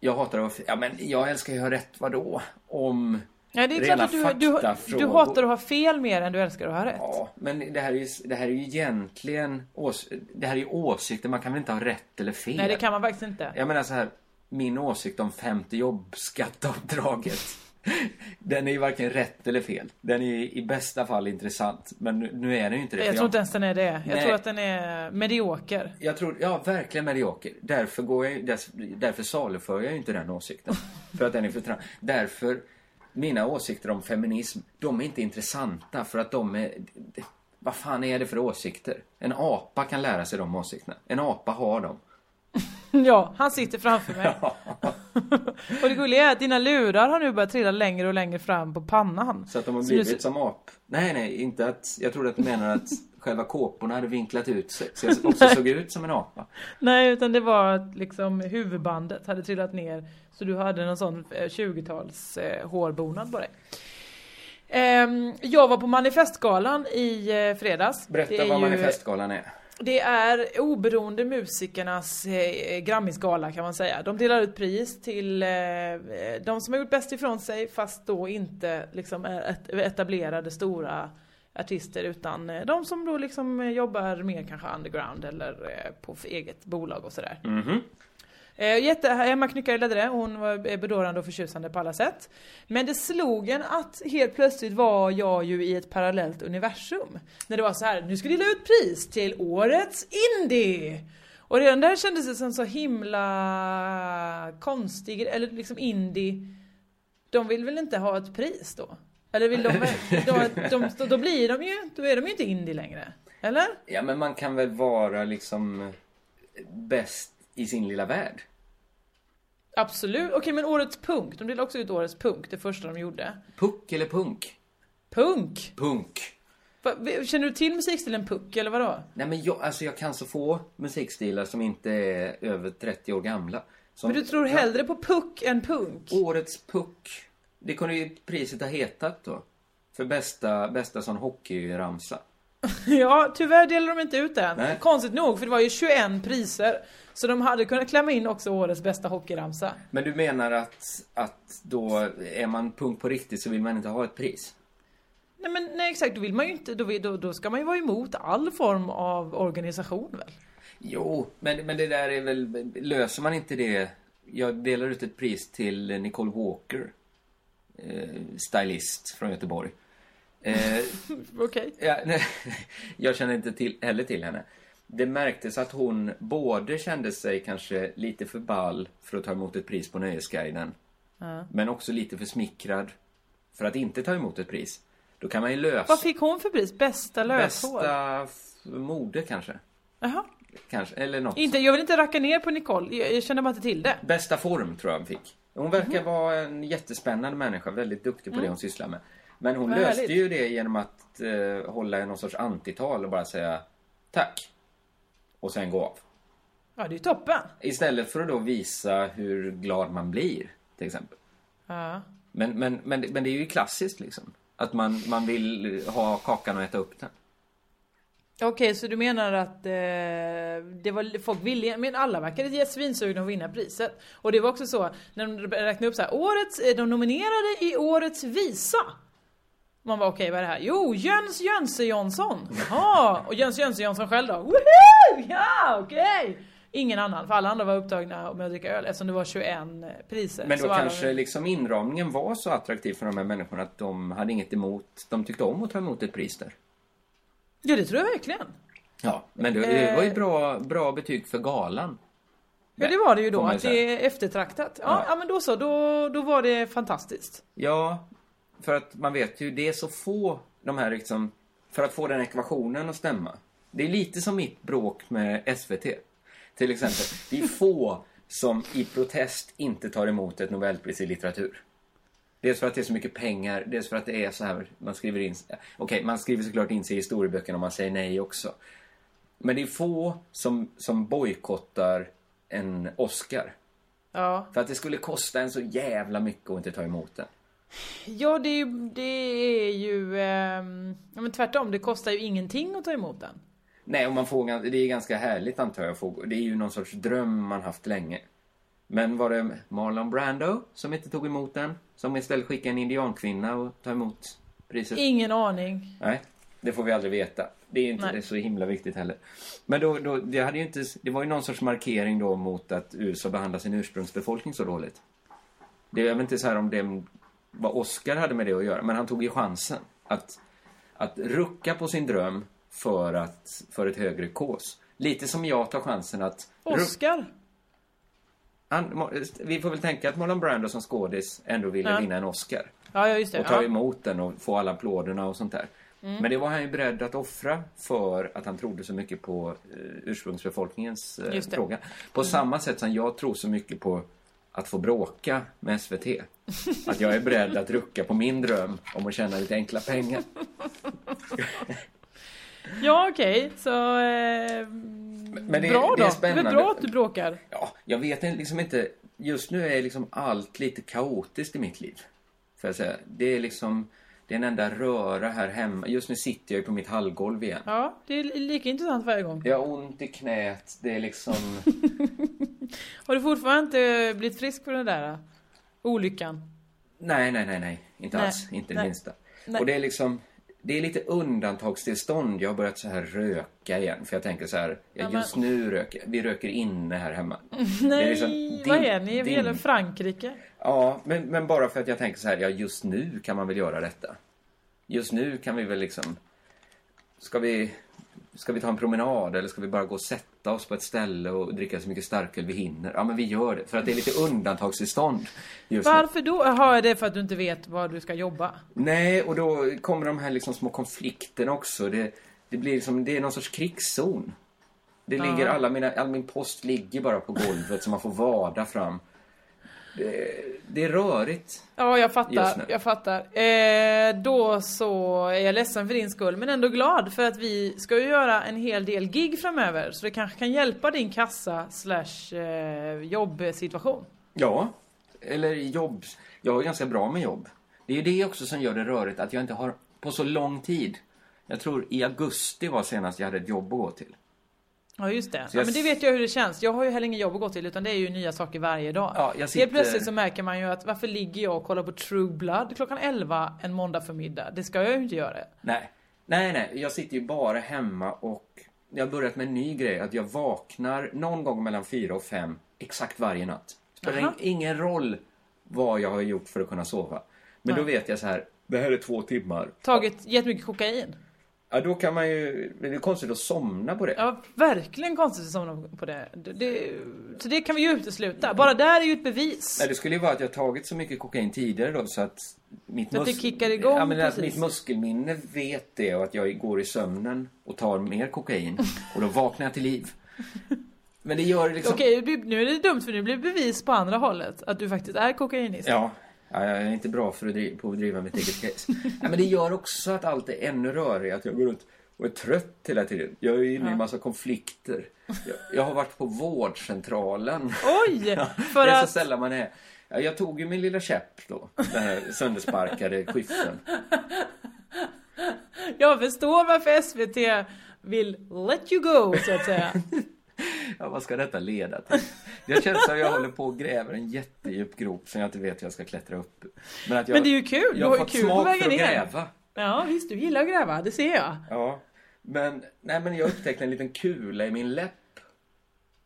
[SPEAKER 6] Jag hatar att... Ja, men jag älskar ju att ha rätt, vadå? Om
[SPEAKER 5] Ja, det är
[SPEAKER 6] rena
[SPEAKER 5] klart att du, du, du hatar att ha fel mer än du älskar att ha rätt.
[SPEAKER 6] Ja, men det här är ju, det här är ju egentligen... Ås, det här är ju åsikter, man kan väl inte ha rätt eller fel?
[SPEAKER 5] Nej, det kan man faktiskt inte.
[SPEAKER 6] Jag menar så här, min åsikt om femte jobbskatteavdraget. den är ju varken rätt eller fel. Den är ju i bästa fall intressant. Men nu, nu är den ju inte det.
[SPEAKER 5] Jag tror inte ens den är det. Jag
[SPEAKER 6] Nej.
[SPEAKER 5] tror att den är medioker.
[SPEAKER 6] Jag tror, ja verkligen medioker. Därför går jag därför saluför jag ju inte den åsikten. för att den är för. Därför, mina åsikter om feminism, de är inte intressanta för att de är... Vad fan är det för åsikter? En apa kan lära sig de åsikterna. En apa har dem.
[SPEAKER 5] Ja, han sitter framför mig. Och det gulliga är att dina lurar har nu börjat trilla längre och längre fram på pannan.
[SPEAKER 6] Så att de har
[SPEAKER 5] Så
[SPEAKER 6] blivit
[SPEAKER 5] du-
[SPEAKER 6] som ap... Nej, nej, inte att... Jag trodde att du menar att själva kåporna hade vinklat ut sig. Så jag också såg ut som en apa.
[SPEAKER 5] Nej, utan det var att liksom huvudbandet hade trillat ner. Så du hade någon sån eh, 20-tals eh, hårbonad på dig. Ehm, jag var på manifestgalan i eh, fredags.
[SPEAKER 6] Berätta vad
[SPEAKER 5] ju-
[SPEAKER 6] manifestgalan är.
[SPEAKER 5] Det är oberoende musikernas eh, Grammisgala kan man säga. De delar ut pris till eh, de som har gjort bäst ifrån sig fast då inte liksom är et- etablerade stora artister utan eh, de som då liksom eh, jobbar mer kanske underground eller eh, på eget bolag och sådär.
[SPEAKER 6] Mhm.
[SPEAKER 5] Eh, jätte, Emma Knyckare ledde det, hon var bedårande och förtjusande på alla sätt. Men det slog en att helt plötsligt var jag ju i ett parallellt universum. När det var så här, nu ska vi dela ut pris till Årets Indie! Och redan där kändes det som så himla konstig, eller liksom indie. De vill väl inte ha ett pris då? Eller vill de, då, de, då, blir de ju, då är de ju inte indie längre. Eller?
[SPEAKER 6] Ja, men man kan väl vara liksom bäst i sin lilla värld.
[SPEAKER 5] Absolut. Okej men årets punk, de delade också ut årets punk, det första de gjorde.
[SPEAKER 6] Puck eller punk?
[SPEAKER 5] Punk?
[SPEAKER 6] Punk.
[SPEAKER 5] Va, känner du till musikstilen puck eller vadå?
[SPEAKER 6] Nej, men jag, alltså jag kan så få musikstilar som inte är över 30 år gamla. Som,
[SPEAKER 5] Men du tror hellre på puck än punk?
[SPEAKER 6] Årets puck. Det kunde ju priset ha hetat då. För bästa, bästa sån hockeyramsa.
[SPEAKER 5] Ja, tyvärr delar de inte ut den.
[SPEAKER 6] Nej.
[SPEAKER 5] Konstigt nog, för det var ju 21 priser. Så de hade kunnat klämma in också årets bästa hockeyramsa.
[SPEAKER 6] Men du menar att, att då är man punk på riktigt så vill man inte ha ett pris?
[SPEAKER 5] Nej men nej, exakt, då vill man ju inte, då, då, då ska man ju vara emot all form av organisation väl?
[SPEAKER 6] Jo, men, men det där är väl... Löser man inte det... Jag delar ut ett pris till Nicole Walker. Eh, stylist från Göteborg. Eh,
[SPEAKER 5] Okej.
[SPEAKER 6] ja, nej, jag känner inte till, heller till henne. Det märktes att hon både kände sig kanske lite för ball för att ta emot ett pris på Nöjesguiden.
[SPEAKER 5] Ja.
[SPEAKER 6] Men också lite för smickrad för att inte ta emot ett pris. Då kan man ju lösa...
[SPEAKER 5] Vad fick hon för pris? Bästa löshår?
[SPEAKER 6] Bästa mode kanske.
[SPEAKER 5] Jaha.
[SPEAKER 6] Kanske, eller något.
[SPEAKER 5] Inte, jag vill inte racka ner på Nicole, jag, jag känner bara inte till det.
[SPEAKER 6] Bästa form tror jag hon fick. Hon verkar vara en jättespännande människa, väldigt duktig på
[SPEAKER 5] Mm.
[SPEAKER 6] det hon sysslar med. Men hon
[SPEAKER 5] Vad
[SPEAKER 6] löste
[SPEAKER 5] härligt.
[SPEAKER 6] ju det genom att eh, hålla någon sorts antital och bara säga tack. Och sen gå av.
[SPEAKER 5] Ja, det är ju toppen.
[SPEAKER 6] Istället för att då visa hur glad man blir, till exempel.
[SPEAKER 5] Ja.
[SPEAKER 6] Men, men, men, men det är ju klassiskt liksom. Att man, man vill ha kakan och äta upp den.
[SPEAKER 5] Okej, så du menar att eh, det var folk ville, men alla verkade svinsugna att vinna priset. Och det var också så, när de räknade upp så här, årets, eh, de nominerade i årets visa. Man var okej, vad är det här? Jo, Jöns Jönse Jonsson. Jaha, och Jöns Jönse Jonsson själv då? Woho! Ja, okej! Ingen annan, för alla andra var upptagna med att dricka öl eftersom det var 21 priser.
[SPEAKER 6] Men då
[SPEAKER 5] alla-
[SPEAKER 6] kanske liksom inramningen var så attraktiv för de här människorna att de hade inget emot, de tyckte om att ta emot ett pris där.
[SPEAKER 5] Ja, det tror jag verkligen.
[SPEAKER 6] Ja, men det, det var ju
[SPEAKER 5] Eh.
[SPEAKER 6] bra, bra betyg för galan.
[SPEAKER 5] Ja, det var det ju då, att det är eftertraktat. Ja,
[SPEAKER 6] Ja.
[SPEAKER 5] ja. men då så, då, då var det fantastiskt.
[SPEAKER 6] Ja, för att man vet ju, det är så få de här liksom, för att få den ekvationen att stämma. Det är lite som mitt bråk med SVT. Till exempel, det är få som i protest inte tar emot ett Nobelpris i litteratur. Dels för att det är så mycket pengar, dels för att det är så här, man skriver in... Okej, man skriver såklart in sig i historieböckerna om man säger nej också. Men det är få som, som bojkottar en Oscar.
[SPEAKER 5] Ja.
[SPEAKER 6] För att det skulle kosta en så jävla mycket att inte ta emot den.
[SPEAKER 5] Ja, det är ju, det är ju ehm, ja, men tvärtom, det kostar ju ingenting att ta emot den.
[SPEAKER 6] Nej, och man får, det är ganska härligt antar jag. Det är ju någon sorts dröm man haft länge. Men var det Marlon Brando som inte tog emot den? Som istället skickade en indiankvinna och ta emot priset?
[SPEAKER 5] Ingen aning.
[SPEAKER 6] Nej, det får vi aldrig veta. Det är inte
[SPEAKER 5] Nej.
[SPEAKER 6] så himla viktigt heller. Men då, då, det, hade ju inte, det var ju någon sorts markering då mot att USA behandlar sin ursprungsbefolkning så dåligt. Det, jag vet inte så här om det vad Oscar hade med det att göra, men han tog ju chansen att, att rucka på sin dröm för, att, för ett högre kås. Lite som jag tar chansen att...
[SPEAKER 5] Oscar?
[SPEAKER 6] Han, vi får väl tänka att Marlon Brando som skådis ändå ville
[SPEAKER 5] Ja.
[SPEAKER 6] vinna en Oscar.
[SPEAKER 5] Ja, ja just det.
[SPEAKER 6] Och ta
[SPEAKER 5] Ja.
[SPEAKER 6] emot den och få alla applåderna och sånt där.
[SPEAKER 5] Mm.
[SPEAKER 6] Men det var han ju beredd att offra för att han trodde så mycket på eh, ursprungsbefolkningens eh, fråga. På
[SPEAKER 5] Mm.
[SPEAKER 6] samma sätt som jag tror så mycket på att få bråka med SVT. Att jag är beredd att rucka på min dröm om att tjäna lite enkla pengar.
[SPEAKER 5] Ja, okej. Så... Eh,
[SPEAKER 6] Men det,
[SPEAKER 5] bra
[SPEAKER 6] det
[SPEAKER 5] då.
[SPEAKER 6] är spännande.
[SPEAKER 5] Det är bra att du bråkar.
[SPEAKER 6] Ja, jag vet liksom inte. Just nu är liksom allt lite kaotiskt i mitt liv. Får jag säga. Det är liksom... Det är en enda röra här hemma. Just nu sitter jag ju på mitt hallgolv igen.
[SPEAKER 5] Ja, det är lika intressant varje gång.
[SPEAKER 6] Jag har ont i knät. Det är liksom...
[SPEAKER 5] Har du fortfarande inte blivit frisk på den där eh, olyckan?
[SPEAKER 6] Nej, nej, nej, nej. Inte
[SPEAKER 5] Nej,
[SPEAKER 6] alls. Inte det
[SPEAKER 5] nej.
[SPEAKER 6] minsta.
[SPEAKER 5] Nej.
[SPEAKER 6] Och det är liksom... Det är lite undantagstillstånd. Jag har börjat så här röka igen. För jag tänker så här, ja,
[SPEAKER 5] Ja, men-
[SPEAKER 6] just nu röker Vi röker inne här hemma.
[SPEAKER 5] Nej,
[SPEAKER 6] är liksom
[SPEAKER 5] vad
[SPEAKER 6] din-
[SPEAKER 5] är ni? Vi är Frankrike.
[SPEAKER 6] Ja, men, men bara för att jag tänker så här, ja just nu kan man väl göra detta. Just nu kan vi väl liksom... Ska vi, ska vi ta en promenad eller ska vi bara gå och sätta oss på ett ställe och dricka så mycket starköl vi hinner? Ja, men vi gör det. För att det är lite undantagstillstånd just nu.
[SPEAKER 5] Varför då? Jaha, är det för att du inte vet var du ska jobba?
[SPEAKER 6] Nej, och då kommer de här liksom små konflikterna också. Det, det blir liksom, det är någon sorts krigszon. Det ligger, alla mina, all min post ligger bara på golvet så man får vada fram. Det, det är rörigt.
[SPEAKER 5] Ja, jag fattar. Jag fattar. Eh, då så är jag ledsen för din skull, men ändå glad för att vi ska ju göra en hel del gig framöver. Så det kanske kan hjälpa din kassa slash eh, jobbsituation.
[SPEAKER 6] Ja, eller jobb. Jag har ganska bra med jobb. Det är ju det också som gör det rörigt, att jag inte har på så lång tid. Jag tror i augusti var senast jag hade ett jobb att gå till.
[SPEAKER 5] Ja just det. Ja, men det vet jag hur det känns. Jag har ju heller ingen jobb att gå till utan det är ju nya saker varje dag.
[SPEAKER 6] Ja, jag sitter-
[SPEAKER 5] Helt plötsligt så märker man ju att varför ligger jag och kollar på True Blood klockan 11 en måndag förmiddag? Det ska jag ju inte göra.
[SPEAKER 6] Nej, nej, nej. Jag sitter ju bara hemma och jag har börjat med en ny grej. Att jag vaknar någon gång mellan fyra och fem exakt varje natt. Spelar
[SPEAKER 5] Jaha.
[SPEAKER 6] ingen roll vad jag har gjort för att kunna sova. Men då
[SPEAKER 5] Nej.
[SPEAKER 6] vet jag så här, det här är två timmar.
[SPEAKER 5] Tagit jättemycket kokain.
[SPEAKER 6] Ja, då kan man ju... Det är konstigt att somna på det.
[SPEAKER 5] Ja, verkligen konstigt att somna på det. det, det så det kan vi ju utesluta. Bara där är ju ett bevis.
[SPEAKER 6] Nej, det skulle ju vara att jag tagit så mycket kokain tidigare då så att mitt,
[SPEAKER 5] Så att det kickar igång
[SPEAKER 6] ja, men att mitt muskelminne vet det och att jag går i sömnen och tar mer kokain och då vaknar jag till liv. Men det gör det liksom...
[SPEAKER 5] Okej, nu är det dumt för nu blir det bevis på andra hållet. Att du faktiskt är kokainist.
[SPEAKER 6] Ja, ja, jag är inte bra för att driva, på att driva mitt eget case. ja, men det gör också att allt är ännu rörigare, att jag går runt och är trött hela tiden. Jag är inne i en massa konflikter. Jag, jag har varit på vårdcentralen.
[SPEAKER 5] Oj! För
[SPEAKER 6] det är så
[SPEAKER 5] att...
[SPEAKER 6] sällan man är. Ja, jag tog ju min lilla käpp då, den här söndersparkade skyffeln.
[SPEAKER 5] Jag förstår varför SVT vill let you go, så att säga.
[SPEAKER 6] Ja, vad ska detta leda till? Jag känner som att jag håller på och gräver en jättedjup grop som jag inte vet hur jag ska klättra upp. Men, att jag,
[SPEAKER 5] Men det är ju kul,
[SPEAKER 6] Jag
[SPEAKER 5] har
[SPEAKER 6] fått
[SPEAKER 5] kul
[SPEAKER 6] smak för att
[SPEAKER 5] ner.
[SPEAKER 6] gräva.
[SPEAKER 5] Ja, visst, du gillar att gräva, det ser jag.
[SPEAKER 6] Ja, men, nej, men jag upptäckte en liten kula i min läpp.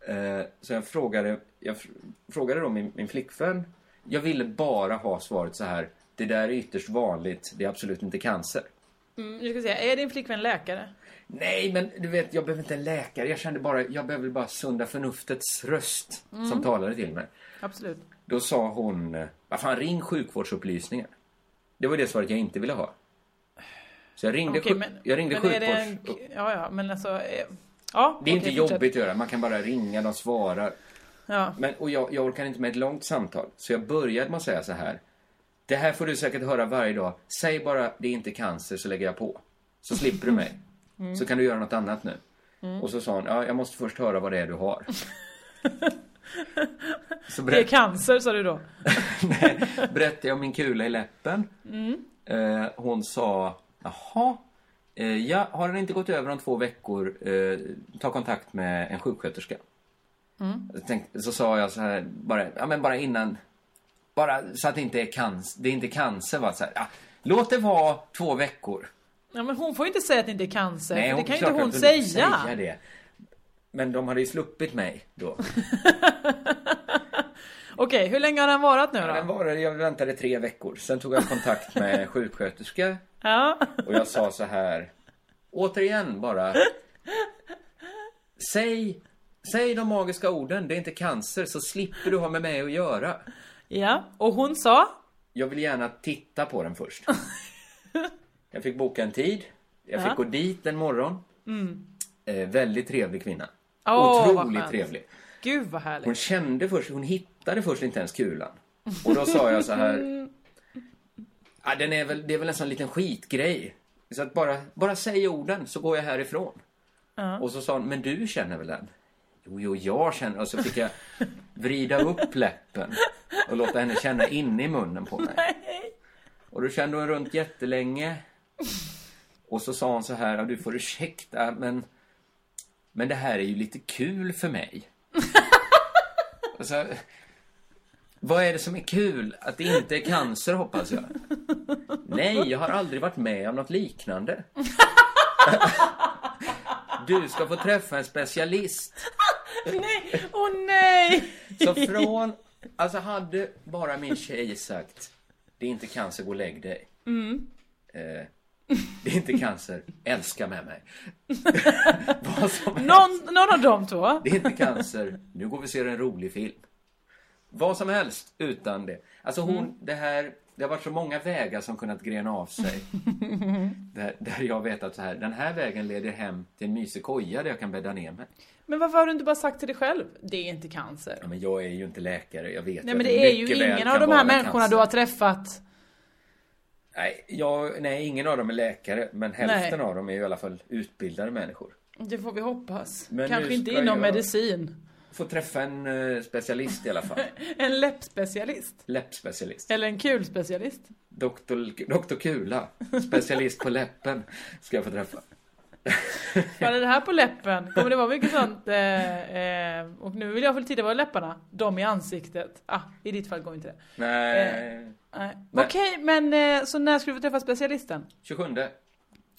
[SPEAKER 6] Eh, så jag frågade, jag fr- frågade då min, min flickvän. Jag ville bara ha svaret så här. Det där är ytterst vanligt, det är absolut inte cancer.
[SPEAKER 5] Mm, jag ska säga, är din flickvän läkare?
[SPEAKER 6] Nej, men du vet, jag behöver inte en läkare. Jag kände bara, jag behöver bara sunda förnuftets röst
[SPEAKER 5] Mm.
[SPEAKER 6] som talade till mig.
[SPEAKER 5] Absolut.
[SPEAKER 6] Då sa hon, eh, vad fan, ring sjukvårdsupplysningar. Det var det svaret jag inte ville ha. Så jag ringde, sjuk-
[SPEAKER 5] men,
[SPEAKER 6] jag ringde
[SPEAKER 5] men
[SPEAKER 6] sjukvårds...
[SPEAKER 5] en... Ja, ja, men alltså... eh, Ja,
[SPEAKER 6] Det är
[SPEAKER 5] okej,
[SPEAKER 6] inte
[SPEAKER 5] fortsätt.
[SPEAKER 6] jobbigt att göra, man kan bara ringa, de svarar.
[SPEAKER 5] Ja.
[SPEAKER 6] Men, och jag, jag orkar inte med ett långt samtal. Så jag började med att säga så här. Det här får du säkert höra varje dag. Säg bara det är inte cancer så lägger jag på. Så slipper du mig.
[SPEAKER 5] Mm.
[SPEAKER 6] Så kan du göra något annat nu.
[SPEAKER 5] Mm.
[SPEAKER 6] Och så sa hon, ja jag måste först höra vad det är du har. så
[SPEAKER 5] Det är cancer, sa du då.
[SPEAKER 6] berättade jag om min kula i läppen.
[SPEAKER 5] Mm.
[SPEAKER 6] Eh, hon sa, jaha. Eh, ja, har den inte gått över om två veckor, eh, ta kontakt med en sjuksköterska.
[SPEAKER 5] Mm.
[SPEAKER 6] Tänkte, så sa jag så här, bara, ja, men bara innan, bara så att det inte är cancer, det är inte cancer va, så här, ja, låt det vara två veckor.
[SPEAKER 5] Ja, men hon får ju inte säga att det inte är cancer, det
[SPEAKER 6] hon-
[SPEAKER 5] kan ju inte hon säga.
[SPEAKER 6] säga det. Men de hade ju sluppit mig då.
[SPEAKER 5] Okej, hur länge har den varit nu då?
[SPEAKER 6] Ja, den var, jag väntade tre veckor. Sen tog jag kontakt med sjuksköterska.
[SPEAKER 5] Ja.
[SPEAKER 6] Och jag sa så här. Återigen bara. Säg, säg de magiska orden. Det är inte cancer. Så slipper du ha med mig att göra.
[SPEAKER 5] Ja, och hon sa?
[SPEAKER 6] Jag vill gärna titta på den först. Jag fick boka en tid. Jag fick
[SPEAKER 5] Ja.
[SPEAKER 6] gå dit en morgon.
[SPEAKER 5] Mm.
[SPEAKER 6] Eh, väldigt trevlig kvinna.
[SPEAKER 5] Vad
[SPEAKER 6] Otroligt trevlig.
[SPEAKER 5] Gud vad härligt.
[SPEAKER 6] Hon kände först, hon hittade först inte ens kulan. Och då sa jag så här, ja, den är väl, det är väl en sån liten skitgrej. Så att bara, bara säg orden så går jag härifrån.
[SPEAKER 5] Ja.
[SPEAKER 6] Och så sa hon, men du känner väl den? Jo, jo, jag känner. Och så fick jag vrida upp läppen och låta henne känna inne i munnen på mig. Och då kände hon runt jättelänge. Och så sa hon så här, du får ursäkta, men, men det här är ju lite kul för mig. så, vad är det som är kul? Att det inte är cancer, hoppas jag. Nej, jag har aldrig varit med om något liknande. Du ska få träffa en specialist.
[SPEAKER 5] Nej, åh nej!
[SPEAKER 6] Så från, alltså hade bara min tjej sagt det är inte cancer, gå och lägg dig.
[SPEAKER 5] Mm.
[SPEAKER 6] Eh, det är inte cancer, älska med mig. Vad som helst.
[SPEAKER 5] Någon, någon av de två.
[SPEAKER 6] Det är inte cancer, nu går vi och ser en rolig film. Vad som helst utan det. Alltså hon,
[SPEAKER 5] Mm.
[SPEAKER 6] det här, det har varit så många vägar som kunnat grena av sig. där, där jag vet att så här, den här vägen leder hem till en mysig koja där jag kan bädda ner mig.
[SPEAKER 5] Men varför har du inte bara sagt till dig själv? Det är inte cancer.
[SPEAKER 6] Ja, men jag är ju inte läkare, jag vet
[SPEAKER 5] Nej men det är ju ingen av de här människorna
[SPEAKER 6] cancer.
[SPEAKER 5] du har träffat.
[SPEAKER 6] Nej, jag, nej, ingen av dem är läkare, men hälften
[SPEAKER 5] Nej.
[SPEAKER 6] av dem är ju i alla fall utbildade människor.
[SPEAKER 5] Det får vi hoppas.
[SPEAKER 6] Men
[SPEAKER 5] Kanske inte inom
[SPEAKER 6] jag-
[SPEAKER 5] medicin.
[SPEAKER 6] Få träffa en eh, specialist i alla fall.
[SPEAKER 5] En läppspecialist.
[SPEAKER 6] Läppspecialist.
[SPEAKER 5] Eller en kulspecialist.
[SPEAKER 6] Doktor, doktor Kula. Specialist på läppen. Ska jag få träffa.
[SPEAKER 5] Vad är det här på läppen? Kommer det vara mycket sånt? Eh, eh, och nu vill jag väl titta på läpparna. De i ansiktet. Ah, i ditt fall går inte det.
[SPEAKER 6] Nej.
[SPEAKER 5] Nej.
[SPEAKER 6] Nej.
[SPEAKER 5] Okej, men eh, så när ska du få träffa specialisten?
[SPEAKER 6] 27.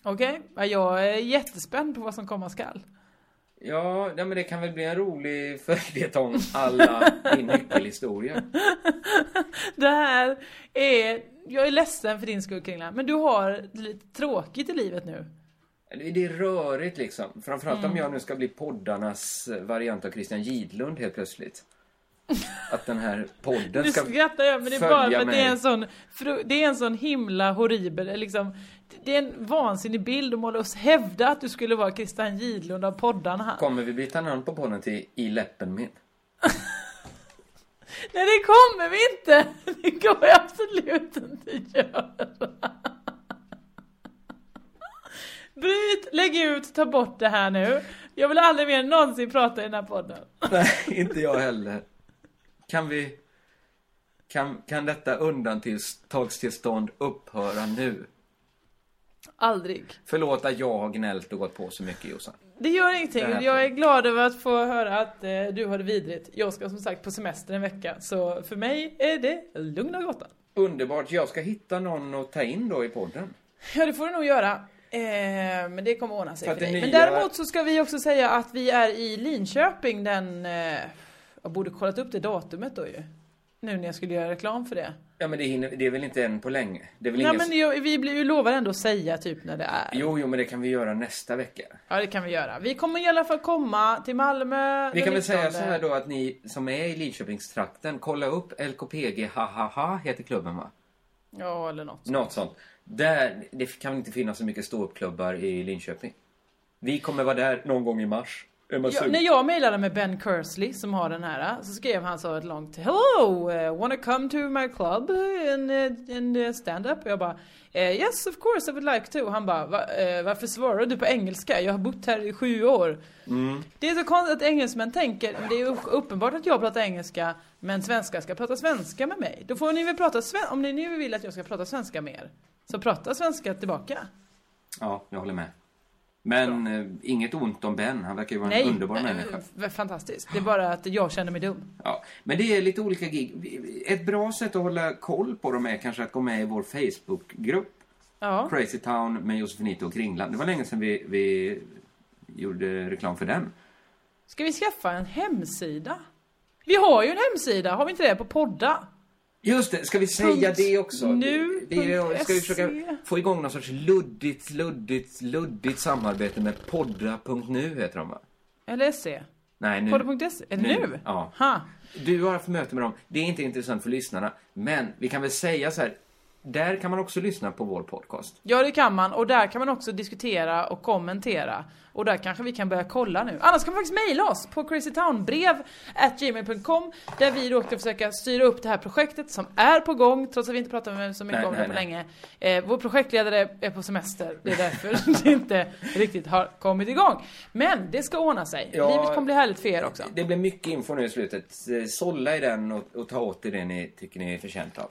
[SPEAKER 5] Okej, ja, jag är jättespänd på vad som komma skall.
[SPEAKER 6] Ja, nej, men det kan väl bli en rolig följetong alla din nyckelhistoria.
[SPEAKER 5] Det här är... Jag är ledsen för din skull Kringlan, men du har lite tråkigt i livet nu.
[SPEAKER 6] Det är rörigt liksom. Framförallt
[SPEAKER 5] Mm.
[SPEAKER 6] om jag nu ska bli poddarnas variant av Christian Gidlund helt plötsligt. Att den här podden ska
[SPEAKER 5] skrattar jag men det är
[SPEAKER 6] följa
[SPEAKER 5] bara för att det är
[SPEAKER 6] mig.
[SPEAKER 5] en sån Det är en sån himla horribel liksom Det är en vansinnig bild att hävda att du skulle vara Christian Gidlund av poddarna
[SPEAKER 6] Kommer vi byta namn på podden till I läppen min?
[SPEAKER 5] Nej det kommer vi inte! Det kommer jag absolut inte göra. Bryt, lägg ut, ta bort det här nu. Jag vill aldrig mer någonsin prata i den här podden.
[SPEAKER 6] Nej, inte jag heller. Kan vi... Kan, kan detta undantagstillstånd upphöra nu?
[SPEAKER 5] Aldrig.
[SPEAKER 6] Förlåt att jag har gnällt och gått på så mycket Jossan.
[SPEAKER 5] Det gör ingenting.
[SPEAKER 6] Det
[SPEAKER 5] Jag är glad över att få höra att eh, du har det vidrigt. Jag ska som sagt på semester en vecka. Så för mig är det lugn och gott.
[SPEAKER 6] Underbart. Jag ska hitta någon att ta in då i podden.
[SPEAKER 5] Ja, det får du nog göra. Eh, men det kommer ordna sig
[SPEAKER 6] För
[SPEAKER 5] för, dig.
[SPEAKER 6] det
[SPEAKER 5] Men
[SPEAKER 6] nya-
[SPEAKER 5] däremot så ska vi också säga att vi är i Linköping den... Eh, jag borde kollat upp det datumet då ju. Nu när jag skulle göra reklam för det.
[SPEAKER 6] Ja, men det, hinner, det är väl inte än på länge? Det är väl
[SPEAKER 5] Nej
[SPEAKER 6] ingen...
[SPEAKER 5] men jag, vi blir ju lovade ändå att säga typ när det är.
[SPEAKER 6] Jo, jo, men det kan vi göra nästa vecka.
[SPEAKER 5] Ja det kan vi göra. Vi kommer i alla fall komma till Malmö
[SPEAKER 6] Vi kan väl säga
[SPEAKER 5] 19.
[SPEAKER 6] så här då att ni som är i Lidköpingstrakten, kolla upp LKPG Hahaha heter klubben va?
[SPEAKER 5] Ja eller något.
[SPEAKER 6] Något sånt. Där, det kan inte finnas så mycket ståuppklubbar i Linköping. Vi kommer vara där någon gång i mars.
[SPEAKER 5] Ja, när jag mejlade med Ben Kersley som har den här så skrev han så ett långt Hello, uh, wanna come to my club and, uh, and uh, stand up? Och jag bara eh, Yes of course I would like to. Han bara Va, eh, Varför svarar du på engelska? Jag har bott här i sju år.
[SPEAKER 6] Mm.
[SPEAKER 5] Det är så konstigt att engelsmän tänker Det är uppenbart att jag pratar engelska Men svenskar ska prata svenska med mig. Då får ni väl prata svenska Om ni nu vill att jag ska prata svenska mer Så prata svenska tillbaka.
[SPEAKER 6] Ja, jag håller med. Men eh, inget ont om Ben, han verkar ju vara en
[SPEAKER 5] Nej,
[SPEAKER 6] underbar
[SPEAKER 5] nej,
[SPEAKER 6] människa.
[SPEAKER 5] fantastiskt. Det är bara att jag känner mig dum.
[SPEAKER 6] Ja, men det är lite olika gig. Ett bra sätt att hålla koll på dem är kanske att gå med i vår Facebookgrupp.
[SPEAKER 5] Ja.
[SPEAKER 6] Crazy Town med Josefinito och Kringland. Det var länge sedan vi, vi gjorde reklam för den.
[SPEAKER 5] Ska vi skaffa en hemsida? Vi har ju en hemsida, har vi inte det? På podda?
[SPEAKER 6] Just det, ska vi säga det också?
[SPEAKER 5] nu
[SPEAKER 6] Vi, ska vi försöka få igång någon sorts luddigt, luddigt, luddigt samarbete med podda.nu heter de va?
[SPEAKER 5] Eller SE?
[SPEAKER 6] Nej, nu.
[SPEAKER 5] Podda.se? Det nu?
[SPEAKER 6] Ja.
[SPEAKER 5] Ha.
[SPEAKER 6] Du har haft möte med dem. Det är inte intressant för lyssnarna. Men vi kan väl säga så här. Där kan man också lyssna på vår podcast.
[SPEAKER 5] Ja det kan man och där kan man också diskutera och kommentera. Och där kanske vi kan börja kolla nu. Annars kan man faktiskt mejla oss på crazytownbrev gmail.com Där vi då ska försöka styra upp det här projektet som är på gång trots att vi inte pratat med så mycket
[SPEAKER 6] Nej,
[SPEAKER 5] om
[SPEAKER 6] nej,
[SPEAKER 5] det på
[SPEAKER 6] nej.
[SPEAKER 5] länge. Eh, vår projektledare är på semester, det är därför det inte riktigt har kommit igång. Men det ska ordna sig.
[SPEAKER 6] Ja.
[SPEAKER 5] Livet kommer bli härligt för er också.
[SPEAKER 6] Det blir mycket info nu i slutet. Eh, Sålla i den och, och ta åt er det ni tycker ni är förtjänt av.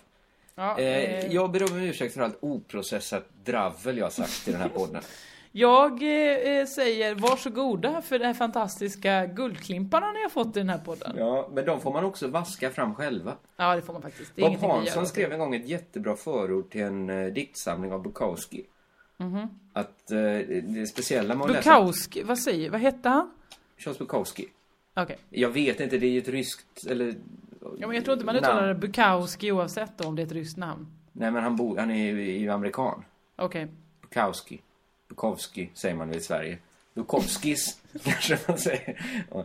[SPEAKER 5] Ja,
[SPEAKER 6] Eh,
[SPEAKER 5] eh,
[SPEAKER 6] jag ber om ursäkt för allt oprocessat dravel jag har sagt i den här podden.
[SPEAKER 5] Jag eh, säger varsågoda för de här fantastiska guldklimparna ni har fått i den här podden.
[SPEAKER 6] Ja, men de får man också vaska fram själva.
[SPEAKER 5] Ja, det får man faktiskt. Det
[SPEAKER 6] Bob. Hansson skrev en gång ett jättebra förord till en eh, diktsamling av Bukowski.
[SPEAKER 5] Mhm.
[SPEAKER 6] Att eh, det speciella läsa...
[SPEAKER 5] Bukowski, vad säger, vad hette han?
[SPEAKER 6] Charles Bukowski.
[SPEAKER 5] Okej.
[SPEAKER 6] Jag vet inte, det är ju ett ryskt, eller...
[SPEAKER 5] Ja, men jag tror inte man uttalar Bukowski oavsett om det är ett ryskt namn.
[SPEAKER 6] Nej, men han, bor, han är ju är ju amerikan.
[SPEAKER 5] Okej.
[SPEAKER 6] Bukowski. Bukowski säger man väl i Sverige. Bukowskis kanske man säger. Ja.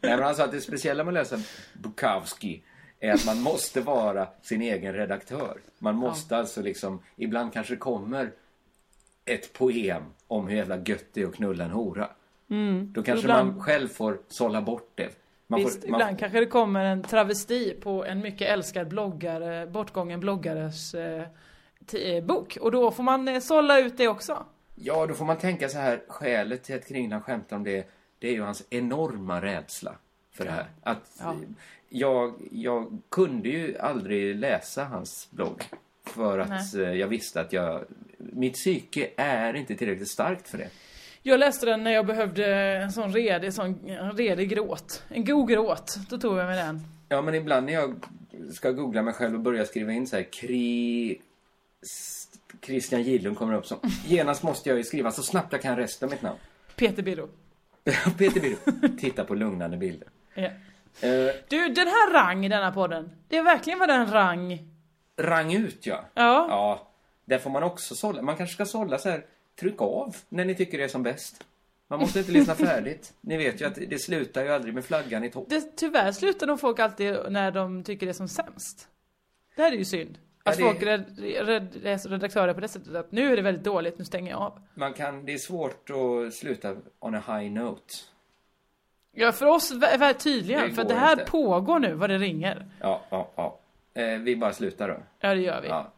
[SPEAKER 6] Nej, men han sa att det speciella med att läsa Bukowski är att man måste vara sin egen redaktör. Man måste alltså liksom, ibland kanske kommer ett poem om hur jävla gött det är att knulla en hora.
[SPEAKER 5] Mm.
[SPEAKER 6] Då kanske
[SPEAKER 5] Ibland-
[SPEAKER 6] man själv får sålla bort det. Man
[SPEAKER 5] Visst,
[SPEAKER 6] får, man,
[SPEAKER 5] ibland kanske det kommer en travesti på en mycket älskad bloggare, bortgången bloggares eh, eh, bok. Och då får man eh, sålla ut det också.
[SPEAKER 6] Ja, då får man tänka så här, skälet till att Kringlan skämtar om det, det är ju hans enorma rädsla för det här. Att
[SPEAKER 5] Ja.
[SPEAKER 6] jag, jag kunde ju aldrig läsa hans blogg. För att
[SPEAKER 5] Nej.
[SPEAKER 6] eh, jag visste att jag, mitt psyke är inte tillräckligt starkt för det.
[SPEAKER 5] Jag läste den när jag behövde en sån redig, sån en redig gråt. En god gråt. Då tog jag med den.
[SPEAKER 6] Ja, men ibland när jag ska googla mig själv och börja skriva in så här, kri... Christian Gidlund kommer upp som, genast måste jag ju skriva så snabbt jag kan resten av mitt namn.
[SPEAKER 5] Peter Birro.
[SPEAKER 6] Peter Birro, titta på lugnande bilder.
[SPEAKER 5] Ja.
[SPEAKER 6] Eh,
[SPEAKER 5] Du, den här rang i denna podden. Det är verkligen vad den rang.
[SPEAKER 6] Rang ut ja.
[SPEAKER 5] Ja.
[SPEAKER 6] Ja. Där får man också sålla. Man kanske ska sålla så här. Tryck av när ni tycker det är som bäst. Man måste inte lyssna färdigt. Ni vet ju att det slutar ju aldrig med flaggan i topp.
[SPEAKER 5] Det, tyvärr slutar nog folk alltid när de tycker det är som sämst. Det här är ju synd.
[SPEAKER 6] Ja,
[SPEAKER 5] Att
[SPEAKER 6] det-
[SPEAKER 5] folk red, redaktörer på det sättet att nu är det väldigt dåligt, nu stänger jag av.
[SPEAKER 6] Man kan, det är svårt att sluta on a high note.
[SPEAKER 5] Ja, för oss vä- vä- tydligen,
[SPEAKER 6] Det
[SPEAKER 5] för det här
[SPEAKER 6] inte.
[SPEAKER 5] pågår nu vad det ringer.
[SPEAKER 6] Ja, ja, ja. Eh, vi bara slutar då.
[SPEAKER 5] Ja, det gör vi.
[SPEAKER 6] Ja.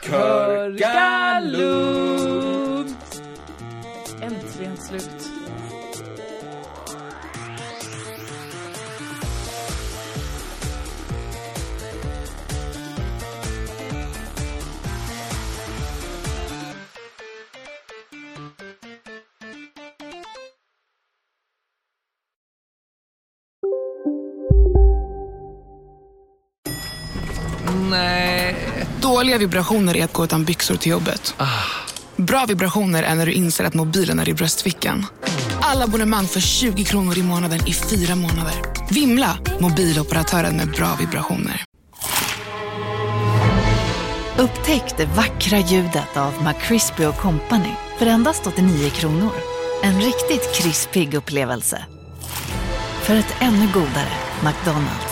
[SPEAKER 5] Körka lugnt! Äntligen slut.
[SPEAKER 9] Dåliga vibrationer är att gå utan byxor till jobbet. Bra vibrationer är när du inser att mobilen är i bröstfickan. Alla abonnemang för 20 kronor i månaden i fyra månader. Vimla! Mobiloperatören med bra vibrationer.
[SPEAKER 10] Upptäck det vackra ljudet av McCrispy Company för endast 89 kronor. En riktigt krispig upplevelse. För ett ännu godare McDonalds.